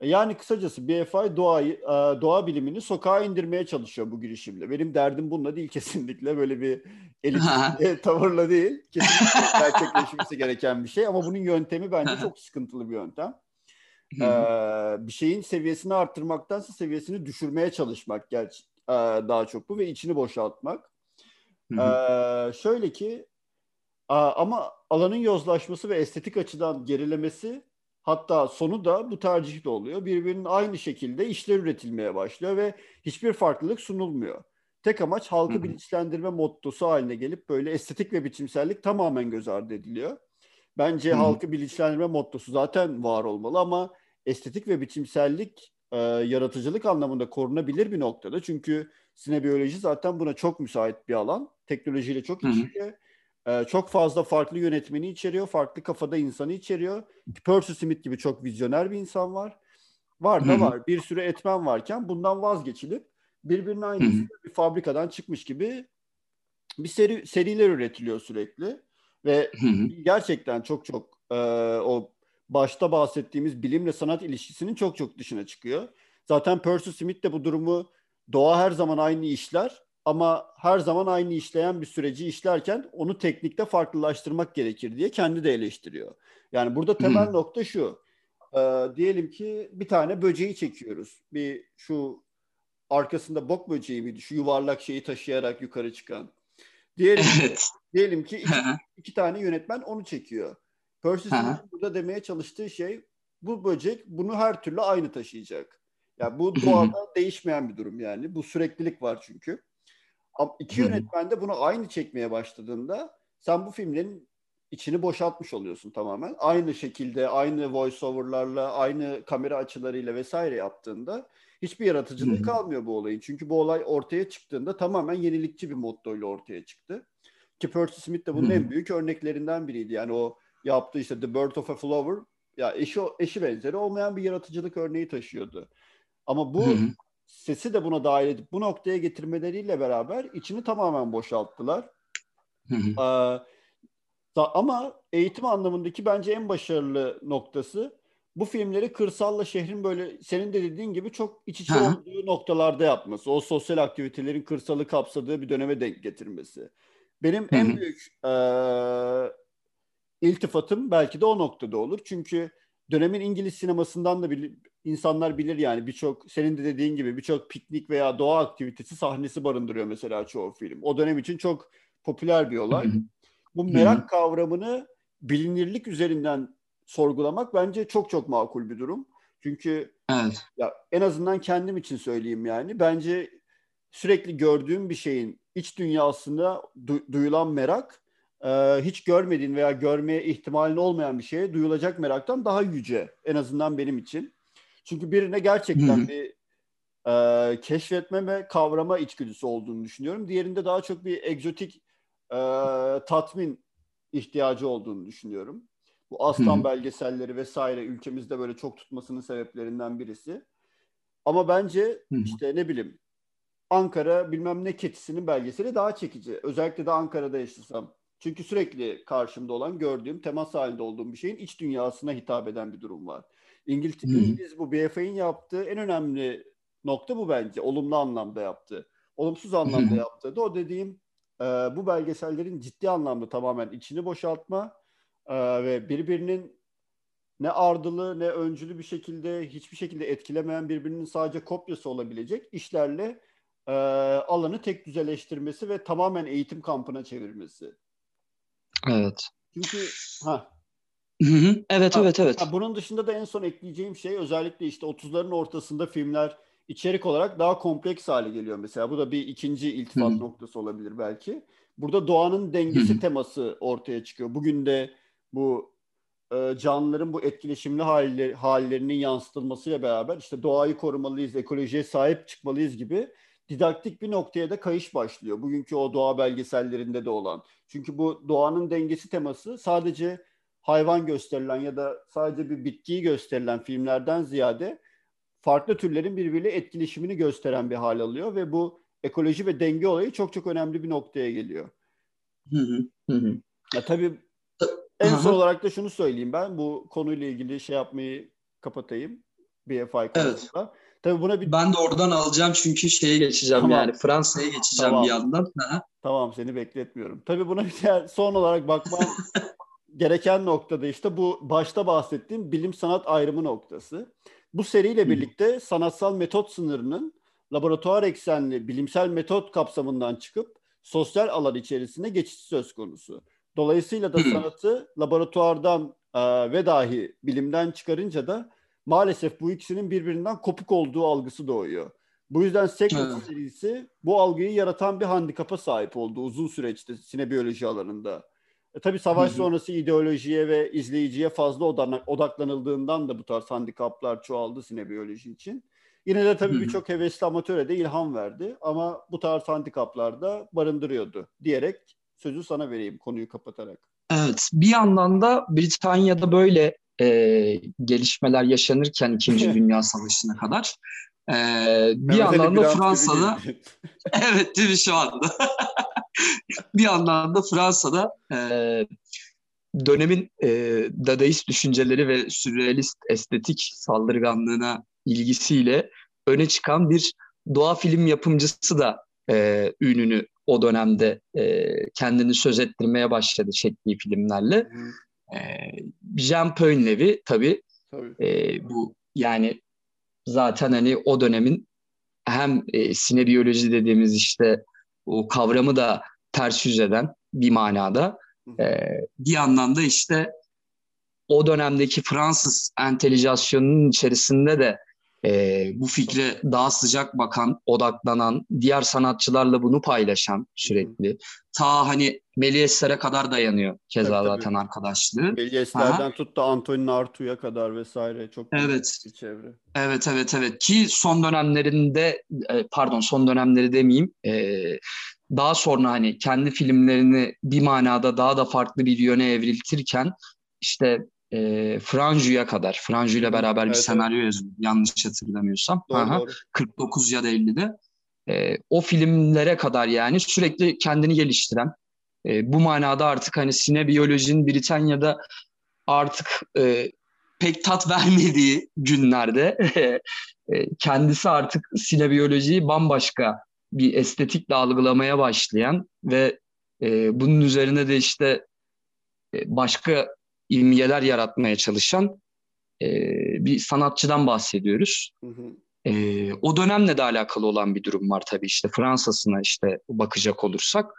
S1: Yani kısacası BFI doğayı, e, doğa bilimini sokağa indirmeye çalışıyor bu girişimle. Benim derdim bununla değil kesinlikle böyle bir elitist tavırla değil. Kesinlikle gerçekleşmesi gereken bir şey ama bunun yöntemi bence çok sıkıntılı bir yöntem. ee, bir şeyin seviyesini arttırmaktansa seviyesini düşürmeye çalışmak gerçi e, daha çok bu ve içini boşaltmak. ee, şöyle ki ama alanın yozlaşması ve estetik açıdan gerilemesi Hatta sonu da bu tercih de oluyor. Birbirinin aynı şekilde işler üretilmeye başlıyor ve hiçbir farklılık sunulmuyor. Tek amaç halkı bilinçlendirme mottosu haline gelip böyle estetik ve biçimsellik tamamen göz ardı ediliyor. Bence Hı-hı. halkı bilinçlendirme mottosu zaten var olmalı ama estetik ve biçimsellik e, yaratıcılık anlamında korunabilir bir noktada. Çünkü sinebiyoloji zaten buna çok müsait bir alan. Teknolojiyle çok içiyor. Ee, çok fazla farklı yönetmeni içeriyor. Farklı kafada insanı içeriyor. Percy Smith gibi çok vizyoner bir insan var. Var da var. Bir sürü etmen varken bundan vazgeçilip birbirinin aynısı bir fabrikadan çıkmış gibi bir seri seriler üretiliyor sürekli ve gerçekten çok çok e, o başta bahsettiğimiz bilimle sanat ilişkisinin çok çok dışına çıkıyor. Zaten Percy Smith de bu durumu doğa her zaman aynı işler ama her zaman aynı işleyen bir süreci işlerken onu teknikte farklılaştırmak gerekir diye kendi de eleştiriyor. Yani burada temel hmm. nokta şu. E, diyelim ki bir tane böceği çekiyoruz. Bir şu arkasında bok böceği miydi? Şu yuvarlak şeyi taşıyarak yukarı çıkan. Diyelim evet. ki, diyelim ki iki, iki tane yönetmen onu çekiyor. Percy burada demeye çalıştığı şey bu böcek bunu her türlü aynı taşıyacak. Yani bu doğada değişmeyen bir durum yani. Bu süreklilik var çünkü. İki yönetmen de bunu aynı çekmeye başladığında sen bu filmlerin içini boşaltmış oluyorsun tamamen. Aynı şekilde, aynı voiceover'larla, aynı kamera açılarıyla vesaire yaptığında hiçbir yaratıcılığı kalmıyor bu olayın. Çünkü bu olay ortaya çıktığında tamamen yenilikçi bir mottoyla ortaya çıktı. Ki Percy Smith de bunun en büyük örneklerinden biriydi. Yani o yaptığı işte The Birth of a Flower ya eşi eşi benzeri olmayan bir yaratıcılık örneği taşıyordu. Ama bu sesi de buna dahil edip bu noktaya getirmeleriyle beraber içini tamamen boşalttılar. ee, ama eğitim anlamındaki bence en başarılı noktası bu filmleri kırsalla şehrin böyle senin de dediğin gibi çok iç içe olduğu noktalarda yapması. O sosyal aktivitelerin kırsalı kapsadığı bir döneme denk getirmesi. Benim en büyük e, iltifatım belki de o noktada olur. Çünkü dönemin İngiliz sinemasından da bir, insanlar bilir yani birçok senin de dediğin gibi birçok piknik veya doğa aktivitesi sahnesi barındırıyor mesela çoğu film. O dönem için çok popüler bir olay. Bu merak kavramını bilinirlik üzerinden sorgulamak bence çok çok makul bir durum. Çünkü evet. ya en azından kendim için söyleyeyim yani. Bence sürekli gördüğüm bir şeyin iç dünyasında du- duyulan merak e, hiç görmediğin veya görmeye ihtimalin olmayan bir şeye duyulacak meraktan daha yüce. En azından benim için. Çünkü birine gerçekten Hı-hı. bir e, keşfetme ve kavrama içgüdüsü olduğunu düşünüyorum. Diğerinde daha çok bir egzotik e, tatmin ihtiyacı olduğunu düşünüyorum. Bu aslan Hı-hı. belgeselleri vesaire ülkemizde böyle çok tutmasının sebeplerinden birisi. Ama bence Hı-hı. işte ne bileyim Ankara bilmem ne keçisinin belgeseli daha çekici. Özellikle de Ankara'da yaşasam. Çünkü sürekli karşımda olan, gördüğüm, temas halinde olduğum bir şeyin iç dünyasına hitap eden bir durum var. İngiliz. İngiliz bu BFA'nin yaptığı en önemli nokta bu bence. Olumlu anlamda yaptığı. Olumsuz anlamda yaptığı da o dediğim e, bu belgesellerin ciddi anlamda tamamen içini boşaltma e, ve birbirinin ne ardılı ne öncülü bir şekilde hiçbir şekilde etkilemeyen birbirinin sadece kopyası olabilecek işlerle e, alanı tek düzeleştirmesi ve tamamen eğitim kampına çevirmesi.
S2: Evet.
S1: Çünkü ha
S2: Hı hı. Evet ha, evet evet.
S1: Ha, bunun dışında da en son ekleyeceğim şey özellikle işte 30'ların ortasında filmler içerik olarak daha kompleks hale geliyor mesela. Bu da bir ikinci iltifat hı noktası olabilir belki. Burada doğanın dengesi hı teması ortaya çıkıyor. Bugün de bu e, canlıların bu etkileşimli halleri, hallerinin yansıtılmasıyla beraber işte doğayı korumalıyız, ekolojiye sahip çıkmalıyız gibi didaktik bir noktaya da kayış başlıyor. Bugünkü o doğa belgesellerinde de olan. Çünkü bu doğanın dengesi teması sadece hayvan gösterilen ya da sadece bir bitkiyi gösterilen filmlerden ziyade farklı türlerin birbiriyle etkileşimini gösteren bir hal alıyor ve bu ekoloji ve denge olayı çok çok önemli bir noktaya geliyor. Hı hı, hı. Ya tabii en son olarak da şunu söyleyeyim ben bu konuyla ilgili şey yapmayı kapatayım. BFI konusunda. Evet.
S2: Tabii buna bir... Ben de oradan alacağım çünkü şeye geçeceğim tamam. yani Fransa'ya geçeceğim tamam. bir yandan.
S1: Tamam seni bekletmiyorum. Tabii buna bir diğer son olarak bakmam gereken noktada işte bu başta bahsettiğim bilim sanat ayrımı noktası. Bu seriyle birlikte sanatsal metot sınırının laboratuvar eksenli bilimsel metot kapsamından çıkıp sosyal alan içerisinde geçiş söz konusu. Dolayısıyla da sanatı laboratuvardan e, ve dahi bilimden çıkarınca da maalesef bu ikisinin birbirinden kopuk olduğu algısı doğuyor. Bu yüzden Secret evet. serisi bu algıyı yaratan bir handikapa sahip oldu uzun süreçte sinebiyoloji alanında. E, tabii savaş Hı-hı. sonrası ideolojiye ve izleyiciye fazla odaklanıldığından da bu tarz handikaplar çoğaldı sinebiyoloji için. Yine de tabii birçok hevesli amatöre de ilham verdi ama bu tarz handikaplar da barındırıyordu diyerek sözü sana vereyim konuyu kapatarak.
S2: Evet bir yandan da Britanya'da böyle e, gelişmeler yaşanırken İkinci Dünya Savaşı'na kadar. E, bir yandan da Fransa'da evet değil mi şu anda? Bir yandan da Fransa'da e, dönemin e, dadaist düşünceleri ve sürrealist estetik saldırganlığına ilgisiyle öne çıkan bir doğa film yapımcısı da e, ününü o dönemde e, kendini söz ettirmeye başladı çektiği filmlerle. E, Jean Paulnevi tabii, tabii. E, bu yani zaten hani o dönemin hem e, sinebiyoloji dediğimiz işte o kavramı da ters yüz eden bir manada e, bir yandan da işte o dönemdeki Fransız entelijasyonunun içerisinde de e, bu fikre daha sıcak bakan, odaklanan, diğer sanatçılarla bunu paylaşan sürekli. Ta hani Méliès'lere kadar dayanıyor keza tabii, zaten tabii. arkadaşlığı.
S1: Méliès'lerden tut da Antonin Artaud'a kadar vesaire çok
S2: evet. bir çevre. Evet evet evet ki son dönemlerinde e, pardon son dönemleri demeyeyim e, daha sonra hani kendi filmlerini bir manada daha da farklı bir yöne evriltirken işte e, Franju'ya kadar, Franju ile beraber evet, bir senaryo evet. yazıyor yanlış hatırlamıyorsam. Doğru, Aha, doğru. 49 ya da 50'de. E, o filmlere kadar yani sürekli kendini geliştiren, e, bu manada artık hani sinebiyolojinin Britanya'da artık e, pek tat vermediği günlerde e, kendisi artık sinebiyolojiyi bambaşka bir estetikle algılamaya başlayan ve e, bunun üzerine de işte e, başka ilmiyeler yaratmaya çalışan e, bir sanatçıdan bahsediyoruz. Hı hı. E, o dönemle de alakalı olan bir durum var tabii işte Fransa'sına işte bakacak olursak.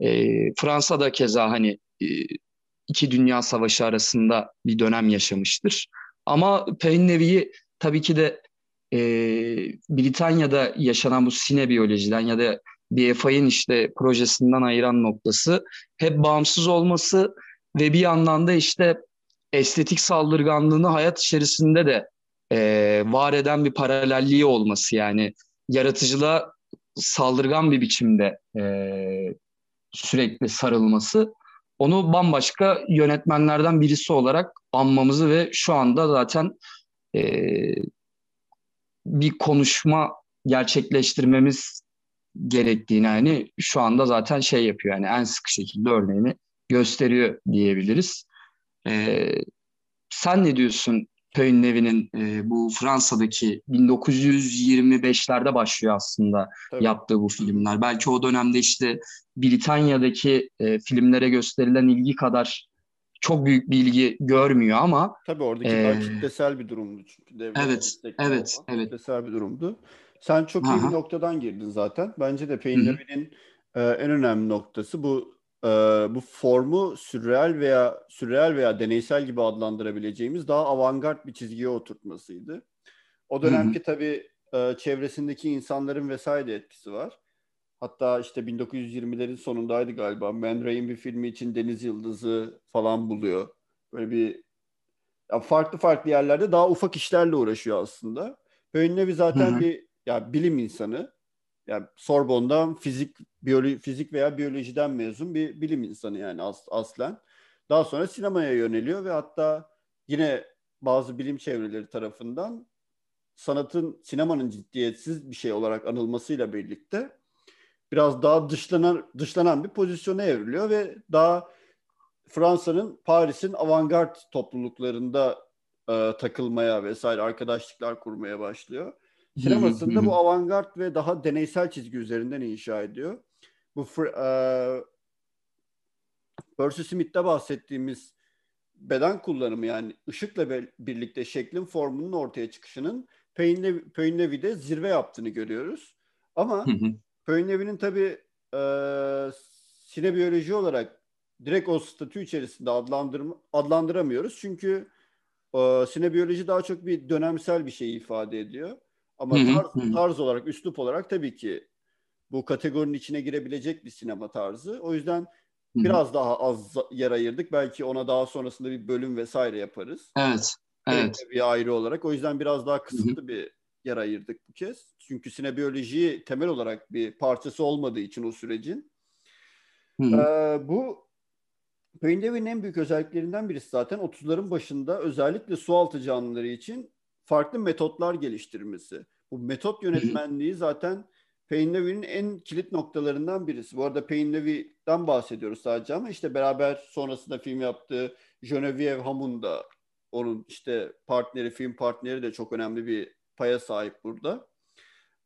S2: E, Fransa'da keza hani e, iki dünya savaşı arasında bir dönem yaşamıştır. Ama Painlevi'yi tabii ki de e, Britanya'da yaşanan bu sinebiyolojiden ya da BFI'nin işte projesinden ayıran noktası hep bağımsız olması ve bir yandan da işte estetik saldırganlığını hayat içerisinde de e, var eden bir paralelliği olması yani yaratıcılığa saldırgan bir biçimde e, sürekli sarılması onu bambaşka yönetmenlerden birisi olarak anmamızı ve şu anda zaten e, bir konuşma gerçekleştirmemiz gerektiğini yani şu anda zaten şey yapıyor yani en sık şekilde örneğini gösteriyor diyebiliriz. E, sen ne diyorsun Pöy'ün evinin e, bu Fransa'daki 1925'lerde başlıyor aslında Tabii. yaptığı bu filmler. Belki o dönemde işte Britanya'daki e, filmlere gösterilen ilgi kadar çok büyük bir ilgi görmüyor ama
S1: Tabii oradaki e, kitlesel bir durumdu çünkü.
S2: Devlet evet, evet, evet.
S1: Kitlesel bir durumdu. Sen çok Aha. iyi bir noktadan girdin zaten. Bence de Payne Levy'nin e, en önemli noktası bu e, bu formu sürreal veya sürreal veya deneysel gibi adlandırabileceğimiz daha avantgard bir çizgiye oturtmasıydı. O dönemki tabii e, çevresindeki insanların vesaire etkisi var. Hatta işte 1920'lerin sonundaydı galiba. Man Ray'in bir filmi için Deniz Yıldızı falan buluyor. Böyle bir ya farklı farklı yerlerde daha ufak işlerle uğraşıyor aslında. Böyle bir zaten hı hı. bir ya bilim insanı yani Sorbon'dan fizik biyoloji fizik veya biyolojiden mezun bir bilim insanı yani as, aslen. Daha sonra sinemaya yöneliyor ve hatta yine bazı bilim çevreleri tarafından sanatın sinemanın ciddiyetsiz bir şey olarak anılmasıyla birlikte biraz daha dışlanan dışlanan bir pozisyona evriliyor ve daha Fransa'nın Paris'in avantgard topluluklarında e, takılmaya vesaire arkadaşlıklar kurmaya başlıyor. Sinemasında bu avantgard ve daha deneysel çizgi üzerinden inşa ediyor. Bu e, Percy Smith'te bahsettiğimiz beden kullanımı yani ışıkla birlikte şeklin formunun ortaya çıkışının Payne zirve yaptığını görüyoruz. Ama Payne tabii e, sinebiyoloji olarak direkt o statü içerisinde adlandırma, adlandıramıyoruz. Çünkü e, sinebiyoloji daha çok bir dönemsel bir şey ifade ediyor. Ama tarz, tarz olarak, üslup olarak tabii ki bu kategorinin içine girebilecek bir sinema tarzı. O yüzden biraz daha az yer ayırdık. Belki ona daha sonrasında bir bölüm vesaire yaparız.
S2: Evet. Evet.
S1: Bir ayrı olarak. O yüzden biraz daha kısıtlı bir yer ayırdık bu kez. Çünkü sinebiyoloji temel olarak bir parçası olmadığı için o sürecin. Ee, bu Painlev'in en büyük özelliklerinden birisi zaten 30'ların başında özellikle sualtı canlıları için farklı metotlar geliştirmesi. Bu metot yönetmenliği zaten Painlevy'nin en kilit noktalarından birisi. Bu arada Painlevy'den bahsediyoruz sadece ama işte beraber sonrasında film yaptığı Genevieve Hamun da onun işte partneri, film partneri de çok önemli bir paya sahip burada.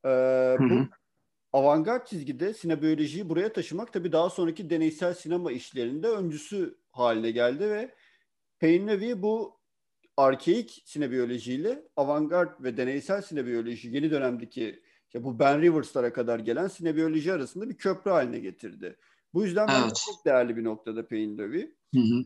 S1: Ee, bu avantgard çizgide sinebiyolojiyi buraya taşımak tabii daha sonraki deneysel sinema işlerinde öncüsü haline geldi ve Painlevy bu arkeik sinebiyolojiyle avantgard ve deneysel sinebiyoloji yeni dönemdeki işte bu Ben Rivers'lara kadar gelen sinebiyoloji arasında bir köprü haline getirdi. Bu yüzden evet. çok değerli bir noktada Payne Levy.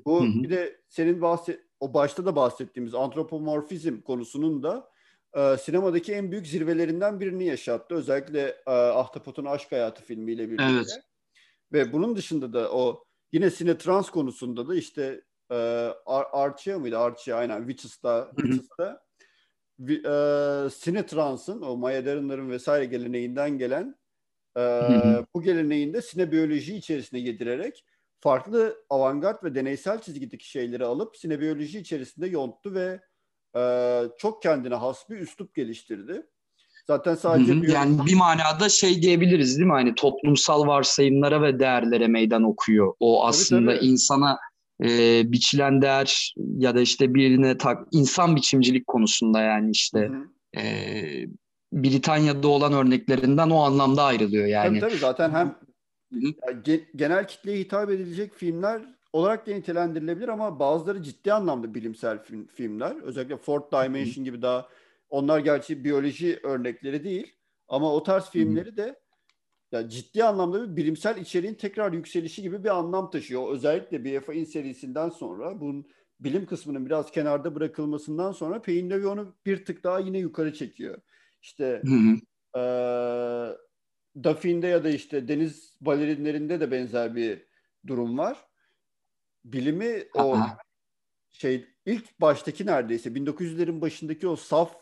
S1: Bu hı hı. bir de senin bahset o başta da bahsettiğimiz antropomorfizm konusunun da e, sinemadaki en büyük zirvelerinden birini yaşattı. Özellikle e, Ahtapot'un Aşk Hayatı filmiyle birlikte. Evet. Ve bunun dışında da o yine sine trans konusunda da işte e, Ar Archia mıydı? Archia aynen Witches'ta, Witches'ta e, Sinetrans'ın o Maya Derinler'in vesaire geleneğinden gelen e, bu geleneğinde sinebiyoloji içerisine yedirerek farklı avantgard ve deneysel çizgideki şeyleri alıp sinebiyoloji içerisinde yonttu ve e, çok kendine has bir üslup geliştirdi. Zaten sadece
S2: hı. yani bir manada şey diyebiliriz değil mi? Hani toplumsal varsayımlara ve değerlere meydan okuyor. O aslında tabii, tabii. insana e, biçilen değer ya da işte birine tak insan biçimcilik konusunda yani işte e, Britanya'da olan örneklerinden o anlamda ayrılıyor yani.
S1: Tabii tabii zaten hem yani genel kitleye hitap edilecek filmler olarak da nitelendirilebilir ama bazıları ciddi anlamda bilimsel film, filmler. Özellikle Fourth Dimension gibi daha onlar gerçi biyoloji örnekleri değil ama o tarz filmleri de yani ciddi anlamda bir bilimsel içeriğin tekrar yükselişi gibi bir anlam taşıyor. Özellikle BFA'in serisinden sonra bunun bilim kısmının biraz kenarda bırakılmasından sonra Payne Levy onu bir tık daha yine yukarı çekiyor. İşte e, Duffin'de ya da işte deniz balerinlerinde de benzer bir durum var. Bilimi o şey ilk baştaki neredeyse 1900'lerin başındaki o saf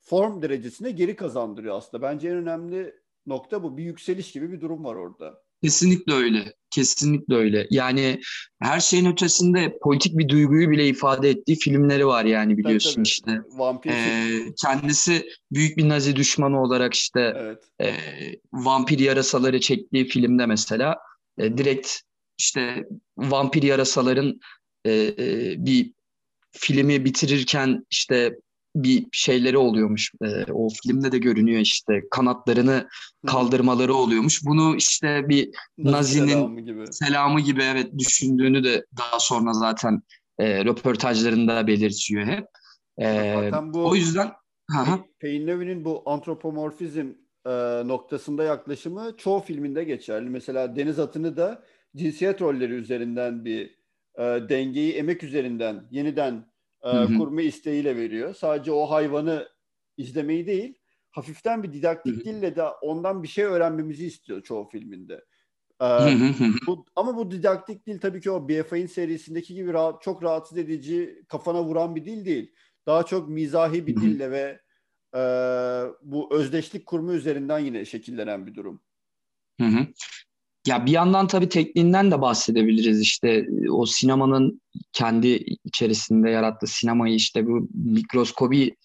S1: form derecesine geri kazandırıyor aslında. Bence en önemli nokta bu. Bir yükseliş gibi bir durum var orada.
S2: Kesinlikle öyle. Kesinlikle öyle. Yani her şeyin ötesinde politik bir duyguyu bile ifade ettiği filmleri var yani biliyorsun tabii, tabii. işte. Vampir. Ee, kendisi büyük bir Nazi düşmanı olarak işte evet. e, vampir yarasaları çektiği filmde mesela e, direkt işte vampir yarasaların e, e, bir filmi bitirirken işte bir şeyleri oluyormuş. E, o filmde de görünüyor işte kanatlarını kaldırmaları oluyormuş. Bunu işte bir Nazi'nin selamı gibi. selamı gibi evet düşündüğünü de daha sonra zaten e, röportajlarında belirtiyor hep. E, zaten bu o yüzden
S1: Payne bu antropomorfizm e, noktasında yaklaşımı çoğu filminde geçerli. Mesela Deniz Atını da cinsiyet rolleri üzerinden bir e, dengeyi emek üzerinden yeniden e, kurma isteğiyle veriyor. Sadece o hayvanı izlemeyi değil, hafiften bir didaktik dille de ondan bir şey öğrenmemizi istiyor çoğu filminde. Ee, bu, ama bu didaktik dil tabii ki o BFA'in serisindeki gibi rahat, çok rahatsız edici, kafana vuran bir dil değil. Daha çok mizahi bir dille ve e, bu özdeşlik kurma üzerinden yine şekillenen bir durum.
S2: Hı hı. Ya bir yandan tabii tekniğinden de bahsedebiliriz işte o sinemanın kendi içerisinde yarattığı sinemayı işte bu mikroskobi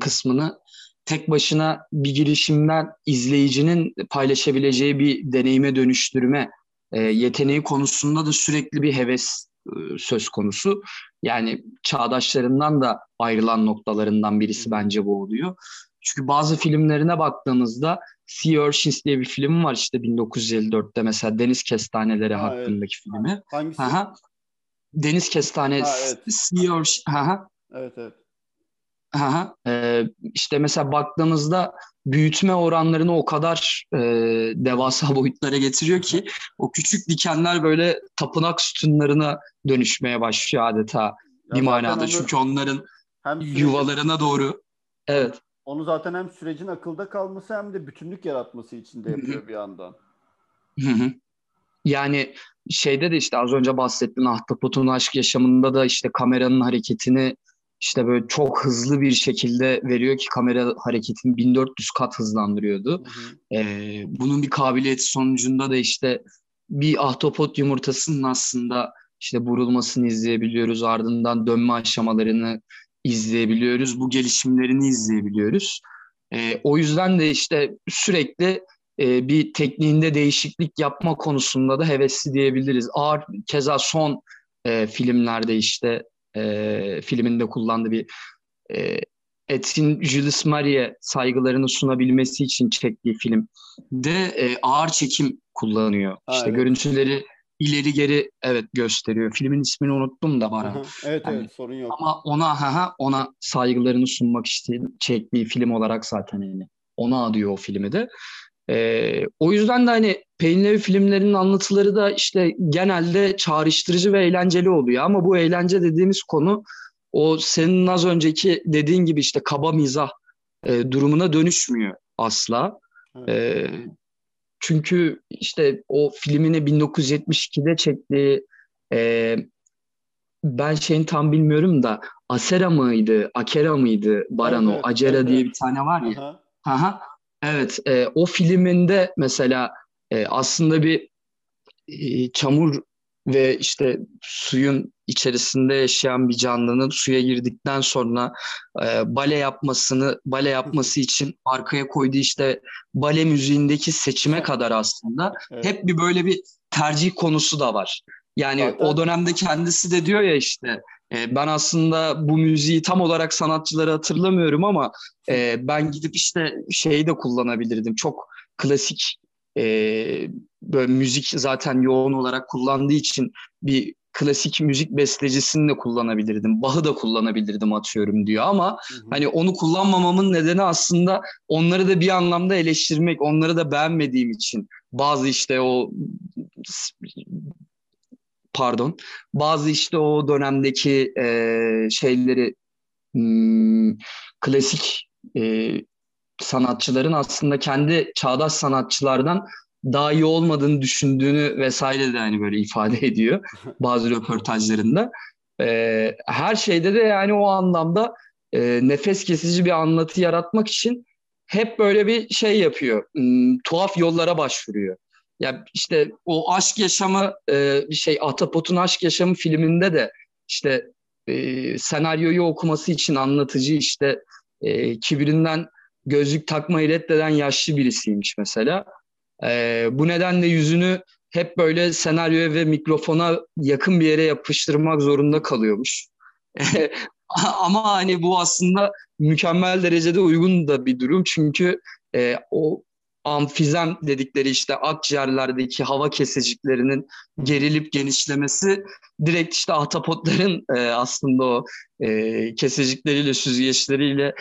S2: kısmını tek başına bir girişimden izleyicinin paylaşabileceği bir deneyime dönüştürme e, yeteneği konusunda da sürekli bir heves e, söz konusu. Yani çağdaşlarından da ayrılan noktalarından birisi bence bu oluyor. Çünkü bazı filmlerine baktığımızda Sea Urchins diye bir film var işte 1954'te mesela Deniz Kestaneleri ha, hakkındaki evet. filmi.
S1: Hangisi? Aha.
S2: Deniz Kestane ha, evet. Sea Urchins.
S1: Evet evet.
S2: Aha, e, işte mesela baktığımızda büyütme oranlarını o kadar e, devasa boyutlara getiriyor ki o küçük dikenler böyle tapınak sütunlarına dönüşmeye başlıyor adeta ya bir manada. Onu, Çünkü onların hem yuvalarına doğru evet.
S1: Onu zaten hem sürecin akılda kalması hem de bütünlük yaratması için de yapıyor bir yandan.
S2: Yani şeyde de işte az önce bahsettiğin Ahtapot'un aşk yaşamında da işte kameranın hareketini işte böyle çok hızlı bir şekilde veriyor ki kamera hareketini 1400 kat hızlandırıyordu. Hı hı. Ee, bunun bir kabiliyeti sonucunda da işte bir ahtapot yumurtasının aslında işte burulmasını izleyebiliyoruz. Ardından dönme aşamalarını izleyebiliyoruz. Bu gelişimlerini izleyebiliyoruz. Ee, o yüzden de işte sürekli e, bir tekniğinde değişiklik yapma konusunda da hevesli diyebiliriz. Ağır keza son e, filmlerde işte e, filminde kullandığı bir e, Etin Jules Marie'ye saygılarını sunabilmesi için çektiği film de e, ağır çekim kullanıyor. Ha, işte görüntüleri ileri geri evet gösteriyor. Filmin ismini unuttum da bana.
S1: evet yani, evet sorun yok.
S2: Ama ona ha ona saygılarını sunmak için çektiği film olarak zaten yani ona adıyor o filmi de. Ee, o yüzden de hani Peynirli filmlerinin anlatıları da işte genelde çağrıştırıcı ve eğlenceli oluyor. Ama bu eğlence dediğimiz konu o senin az önceki dediğin gibi işte kaba mizah e, durumuna dönüşmüyor asla. Evet. E, çünkü işte o filmini 1972'de çektiği e, ben şeyin tam bilmiyorum da Asera mıydı, Akera mıydı Barano, evet, Acera evet, diye bir tane var ya. Aha. Aha. Evet, e, o filminde mesela e, aslında bir e, çamur ve işte suyun içerisinde yaşayan bir canlının suya girdikten sonra e, bale yapmasını bale yapması için arkaya koyduğu işte bale müziğindeki seçime kadar aslında evet. hep bir böyle bir tercih konusu da var. Yani Zaten... o dönemde kendisi de diyor ya işte e, ben aslında bu müziği tam olarak sanatçıları hatırlamıyorum ama e, ben gidip işte şeyi de kullanabilirdim. Çok klasik e, böyle müzik zaten yoğun olarak kullandığı için bir klasik müzik bestecisini de kullanabilirdim. Bach'ı da kullanabilirdim atıyorum diyor ama hı hı. hani onu kullanmamamın nedeni aslında onları da bir anlamda eleştirmek, onları da beğenmediğim için bazı işte o pardon bazı işte o dönemdeki e, şeyleri hmm, klasik e, sanatçıların aslında kendi çağdaş sanatçılardan daha iyi olmadığını düşündüğünü vesaire de hani böyle ifade ediyor bazı röportajlarında. E, her şeyde de yani o anlamda e, nefes kesici bir anlatı yaratmak için hep böyle bir şey yapıyor. Hmm, tuhaf yollara başvuruyor. Ya işte o aşk yaşamı e, bir şey Atapot'un aşk yaşamı filminde de işte e, senaryoyu okuması için anlatıcı işte e, kibirinden gözlük takmayı reddeden yaşlı birisiymiş mesela. E, bu nedenle yüzünü hep böyle senaryoya ve mikrofona yakın bir yere yapıştırmak zorunda kalıyormuş. Ama hani bu aslında mükemmel derecede uygun da bir durum çünkü e, o amfizem dedikleri işte akciğerlerdeki hava keseciklerinin gerilip genişlemesi direkt işte ahtapotların e, aslında o e, kesecikleriyle süzgeçleriyle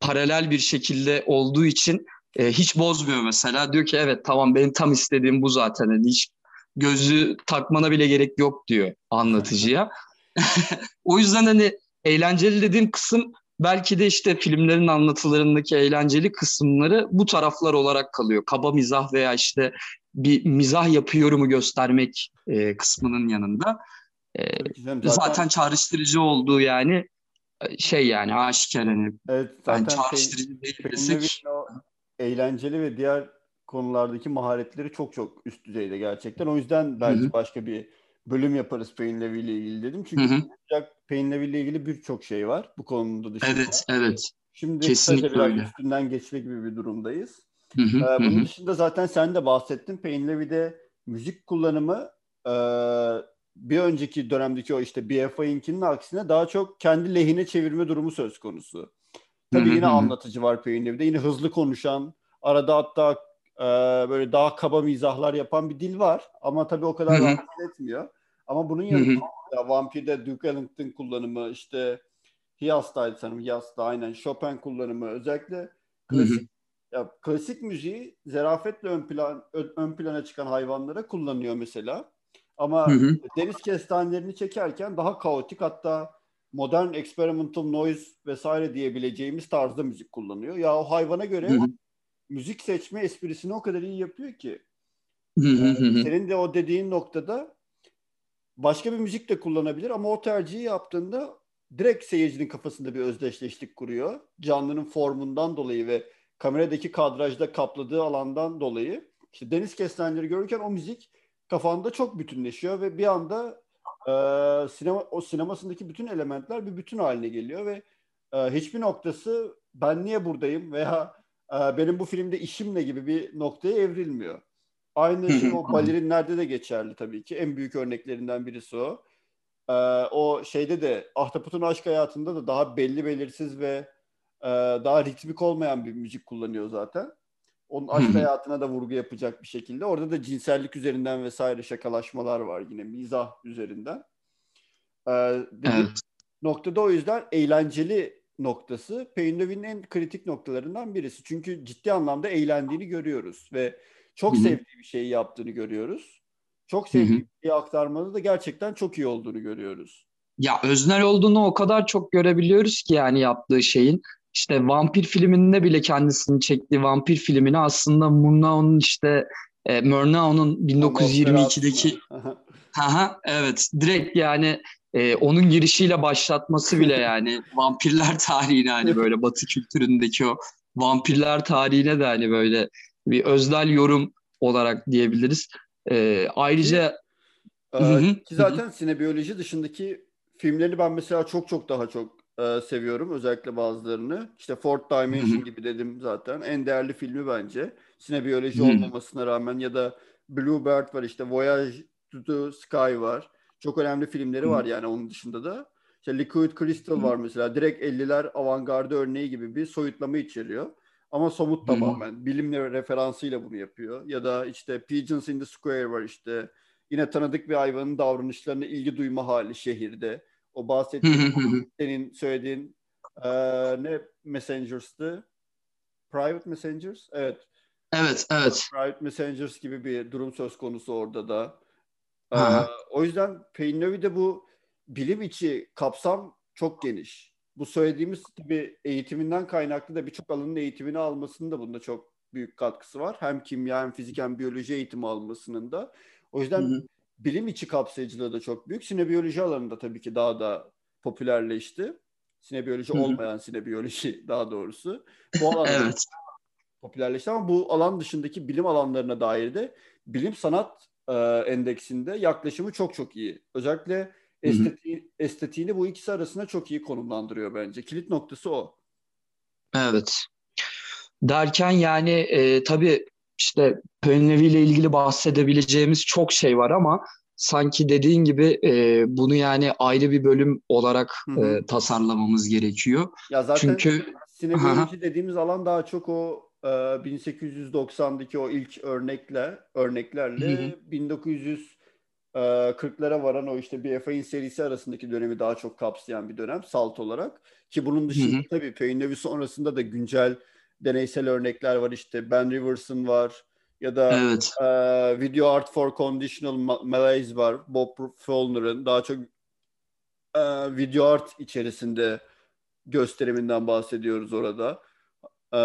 S2: paralel bir şekilde olduğu için e, hiç bozmuyor mesela. Diyor ki evet tamam benim tam istediğim bu zaten. Yani hiç gözü takmana bile gerek yok diyor anlatıcıya. o yüzden hani eğlenceli dediğim kısım belki de işte filmlerin anlatılarındaki eğlenceli kısımları bu taraflar olarak kalıyor. Kaba mizah veya işte bir mizah yapıyorumu göstermek e, kısmının yanında. E, zaten, zaten çağrıştırıcı olduğu yani şey yani aşikar hani.
S1: Evet zaten yani çağrıştırıcı şey, değil desek. Eğlenceli ve diğer konulardaki maharetleri çok çok üst düzeyde gerçekten. O yüzden belki Hı-hı. başka bir bölüm yaparız Payne Levy ile ilgili dedim. Çünkü Levy ile ilgili birçok şey var bu konuda dışında.
S2: Evet, evet.
S1: Şimdi Kesinlikle biraz öyle. üstünden geçme gibi bir durumdayız. Hı hı, ee, bunun hı. dışında zaten sen de bahsettin. Payne Levy'de müzik kullanımı e, bir önceki dönemdeki o işte BFI'nkinin aksine daha çok kendi lehine çevirme durumu söz konusu. Tabii yine anlatıcı var Peyni'de. Yine hızlı konuşan, arada hatta e, böyle daha kaba mizahlar yapan bir dil var. Ama tabii o kadar rahatsız etmiyor. Ama bunun yanında Vampir'de Duke Ellington kullanımı, işte Hias'taydı sanırım, Hias'ta aynen Chopin kullanımı özellikle klasik ya klasik müziği zerafetle ön plan ön plana çıkan hayvanlara kullanıyor mesela. Ama hı hı. deniz kestanelerini çekerken daha kaotik hatta modern experimental noise vesaire diyebileceğimiz tarzda müzik kullanıyor. Ya o hayvana göre hı hı. müzik seçme esprisini o kadar iyi yapıyor ki. Hı. Senin de o dediğin noktada başka bir müzik de kullanabilir ama o tercihi yaptığında direkt seyircinin kafasında bir özdeşleşlik kuruyor. Canlının formundan dolayı ve kameradaki kadrajda kapladığı alandan dolayı işte deniz kestaneleri görürken o müzik kafanda çok bütünleşiyor ve bir anda e, sinema o sinemasındaki bütün elementler bir bütün haline geliyor ve e, hiçbir noktası ben niye buradayım veya e, benim bu filmde işim ne gibi bir noktaya evrilmiyor. Aynı şey o balerinlerde de geçerli tabii ki. En büyük örneklerinden birisi o. Ee, o şeyde de Ahtapot'un aşk hayatında da daha belli belirsiz ve e, daha ritmik olmayan bir müzik kullanıyor zaten. Onun aşk hayatına da vurgu yapacak bir şekilde. Orada da cinsellik üzerinden vesaire şakalaşmalar var yine mizah üzerinden. Ee, evet. Noktada o yüzden eğlenceli noktası Peynovi'nin en kritik noktalarından birisi. Çünkü ciddi anlamda eğlendiğini görüyoruz ve çok Hı-hı. sevdiği bir şeyi yaptığını görüyoruz. Çok sevdiği Hı-hı. bir şeyi aktarmada da gerçekten çok iyi olduğunu görüyoruz.
S2: Ya öznel olduğunu o kadar çok görebiliyoruz ki yani yaptığı şeyin işte vampir filminde bile kendisini çektiği vampir filmini aslında Murnao'nun işte e, Murnao'nun 1922'deki Haha evet. Direkt yani e, onun girişiyle başlatması bile yani vampirler tarihine hani böyle batı kültüründeki o vampirler tarihine de hani böyle bir öznel yorum olarak diyebiliriz. E, ayrıca
S1: ee, ki zaten sinebiyoloji dışındaki filmlerini ben mesela çok çok daha çok e, seviyorum. Özellikle bazılarını. İşte Fourth Dimension gibi dedim zaten. En değerli filmi bence. Sinebiyoloji olmamasına rağmen ya da Bluebird var işte Voyage to the Sky var. Çok önemli filmleri var yani onun dışında da. İşte Liquid Crystal var mesela. Direkt 50'ler avantgardı örneği gibi bir soyutlama içeriyor. Ama somut tamamen. Bilimle referansıyla bunu yapıyor. Ya da işte Pigeons in the Square var işte. Yine tanıdık bir hayvanın davranışlarına ilgi duyma hali şehirde. O bahsettiğin senin söylediğin e, ne Messengers'tı? Private Messengers? Evet.
S2: Evet, evet.
S1: Private Messengers gibi bir durum söz konusu orada da. Ee, o yüzden Peynovi'de bu bilim içi kapsam çok geniş. Bu söylediğimiz tabii eğitiminden kaynaklı da birçok alanın eğitimini almasının da bunda çok büyük katkısı var. Hem kimya hem fizik hem biyoloji eğitimi almasının da. O yüzden Hı-hı bilim içi kapsayıcılığı da çok büyük. Sinebiyoloji alanında tabii ki daha da popülerleşti. Sinebiyoloji Hı-hı. olmayan sinebiyoloji daha doğrusu. Bu alanda evet. popülerleşti ama bu alan dışındaki bilim alanlarına dair de bilim sanat e, endeksinde yaklaşımı çok çok iyi. Özellikle estetiği, estetiğini bu ikisi arasında çok iyi konumlandırıyor bence. Kilit noktası o.
S2: Evet. Derken yani e, tabii işte Pönlevi ile ilgili bahsedebileceğimiz çok şey var ama sanki dediğin gibi e, bunu yani ayrı bir bölüm olarak e, tasarlamamız gerekiyor.
S1: Ya zaten Çünkü sinebiyoloji dediğimiz alan daha çok o e, 1890'daki o ilk örnekle örneklerle Hı-hı. 1900 40'lara varan o işte BFA'in serisi arasındaki dönemi daha çok kapsayan bir dönem salt olarak. Ki bunun dışında hı hı. tabii Payne sonrasında da güncel deneysel örnekler var işte Ben Rivers'ın var ya da evet. e, Video Art for Conditional Malaise var Bob Follner'ın daha çok e, video art içerisinde gösteriminden bahsediyoruz orada. E,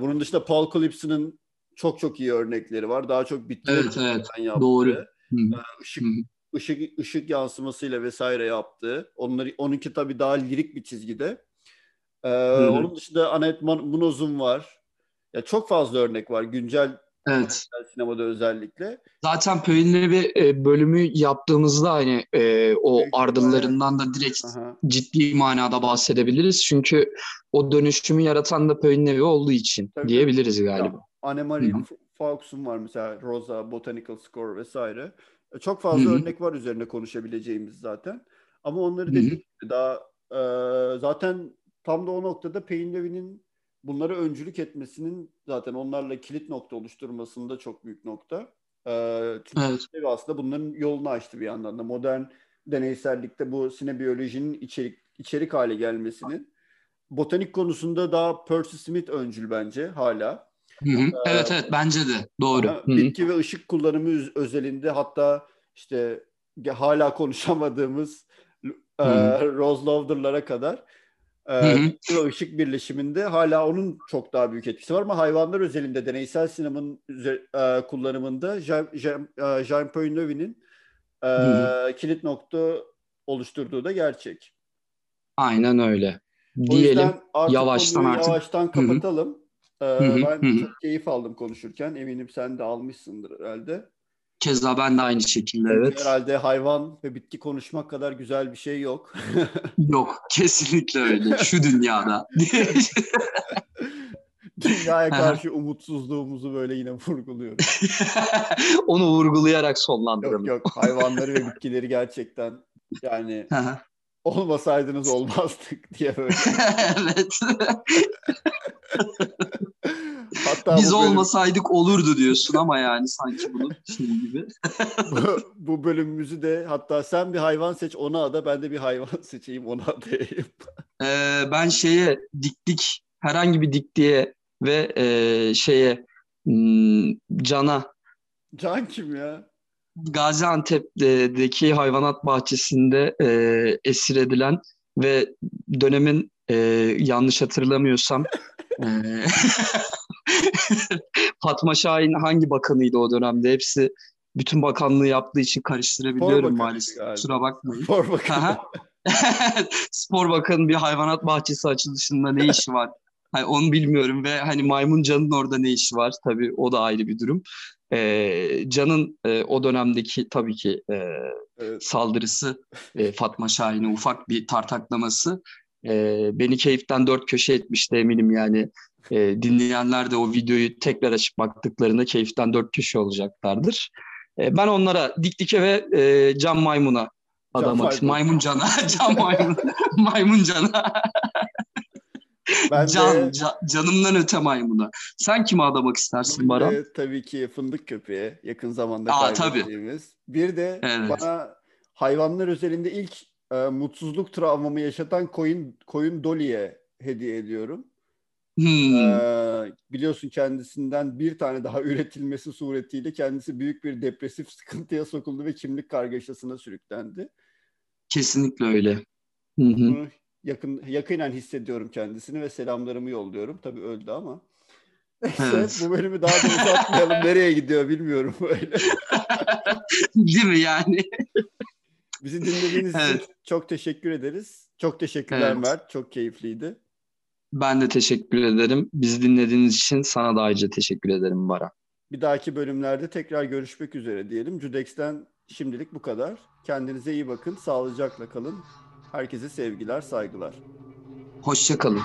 S1: bunun dışında Paul Calypso'nun çok çok iyi örnekleri var. Daha çok bitki
S2: evet, evet. yaptığı. Doğru.
S1: E, ışık ışık ışık yansımasıyla vesaire yaptığı. Onları onunki tabii daha lirik bir çizgide. Ee, onun dışında Anet Munoz'un var. Ya çok fazla örnek var güncel
S2: Evet.
S1: Sinemada özellikle.
S2: Zaten Pöyünleri bir e, bölümü yaptığımızda hani e, o Peki, ardıllarından da direkt Aha. ciddi manada bahsedebiliriz. Çünkü o dönüşümü yaratan da Pöyünleri olduğu için tabii, diyebiliriz galiba.
S1: Anne-Marie Fawkes'un var mesela Rosa, Botanical Score vesaire. Çok fazla
S2: Hı hı.
S1: örnek var üzerine konuşabileceğimiz zaten. Ama onları gibi daha e, zaten tam da o noktada Payne Levy'nin bunlara öncülük etmesinin zaten onlarla kilit nokta oluşturmasında çok büyük nokta. E, çünkü
S2: Evet.
S1: Aslında bunların yolunu açtı bir yandan da. Modern deneysellikte bu sinebiyolojinin içerik, içerik hale gelmesinin. Botanik konusunda daha Percy Smith öncül bence hala.
S2: Hı hı. Evet evet bence de doğru. Hı hı.
S1: bitki ve ışık kullanımı öz- özelinde hatta işte hala konuşamadığımız e, Rose Lauder'lara kadar e, bitki ve ışık birleşiminde hala onun çok daha büyük etkisi var ama hayvanlar özelinde deneysel sinemanın e, kullanımında Jean, Jean, e, e, kilit nokta oluşturduğu da gerçek.
S2: Aynen öyle.
S1: O
S2: Diyelim.
S1: artık
S2: yavaştan artık-
S1: yavaştan kapatalım. E,
S2: hı,
S1: ben
S2: hı hı.
S1: çok keyif aldım konuşurken. Eminim sen de almışsındır herhalde.
S2: Keza ben de aynı şekilde evet.
S1: Herhalde hayvan ve bitki konuşmak kadar güzel bir şey yok.
S2: Yok kesinlikle öyle. Şu dünyada.
S1: Dünyaya karşı umutsuzluğumuzu böyle yine vurguluyoruz.
S2: Onu vurgulayarak
S1: Yok
S2: sonlandıralım.
S1: yok hayvanları ve bitkileri gerçekten yani. Olmasaydınız olmazdık diye böyle.
S2: evet.
S1: Hatta
S2: Biz
S1: bölüm-
S2: olmasaydık olurdu diyorsun ama yani sanki bunun şey gibi.
S1: bu, bu bölümümüzü de hatta sen bir hayvan seç ona ada ben de bir hayvan seçeyim ona adayayım.
S2: Ee, ben şeye diklik herhangi bir dikliğe ve e, şeye hmm, cana
S1: Can kim ya?
S2: Gaziantep'teki hayvanat bahçesinde e, esir edilen ve dönemin e, yanlış hatırlamıyorsam e, Fatma Şahin hangi bakanıydı o dönemde? Hepsi bütün bakanlığı yaptığı için karıştırabiliyorum maalesef.
S1: galiba.
S2: Kusura bakmayın.
S1: Spor bakanı.
S2: Spor Bakanı bir hayvanat bahçesi açılışında ne işi var? Hani onu bilmiyorum ve hani maymun Can'ın orada ne işi var? Tabii o da ayrı bir durum. Ee, Can'ın e, o dönemdeki tabii ki e,
S1: Evet.
S2: saldırısı e, Fatma Şahin'e ufak bir tartaklaması e, beni keyiften dört köşe etmişti eminim yani. E, dinleyenler de o videoyu tekrar açıp baktıklarında keyiften dört köşe olacaklardır. E, ben onlara Dikdike ve e, Can Maymun'a.
S1: Maymun.
S2: Maymun Can'a. Can Maymun. maymun Can'a.
S1: Ben
S2: Can,
S1: de,
S2: ca- canımdan öte maymuna. Sen kime adamak istersin Baran?
S1: de tabii ki fındık köpeği yakın zamanda
S2: Aa, tabii.
S1: kaybettiğimiz. Bir de
S2: Evet.
S1: bana hayvanlar özelinde ilk e, mutsuzluk travmamı yaşatan koyun koyun Dolly'e hediye ediyorum.
S2: Hmm.
S1: Ee, biliyorsun kendisinden bir tane daha üretilmesi suretiyle kendisi büyük bir depresif sıkıntıya sokuldu ve kimlik kargaşasına sürüklendi.
S2: Kesinlikle öyle. Hı hı.
S1: Bunu yakın yakinen hissediyorum kendisini ve selamlarımı yolluyorum. Tabii öldü ama.
S2: Evet.
S1: bu bölümü daha da uzatmayalım. Nereye gidiyor bilmiyorum böyle.
S2: Değil mi yani?
S1: Bizi dinlediğiniz için
S2: Evet.
S1: çok teşekkür ederiz. Çok teşekkürler
S2: Evet.
S1: Mert. Çok keyifliydi.
S2: Ben de teşekkür ederim. Bizi dinlediğiniz için sana da ayrıca teşekkür ederim Baran.
S1: Bir dahaki bölümlerde tekrar görüşmek üzere diyelim. Cudex'ten şimdilik bu kadar. Kendinize iyi bakın. Sağlıcakla kalın. Herkese sevgiler, saygılar.
S2: Hoşça kalın.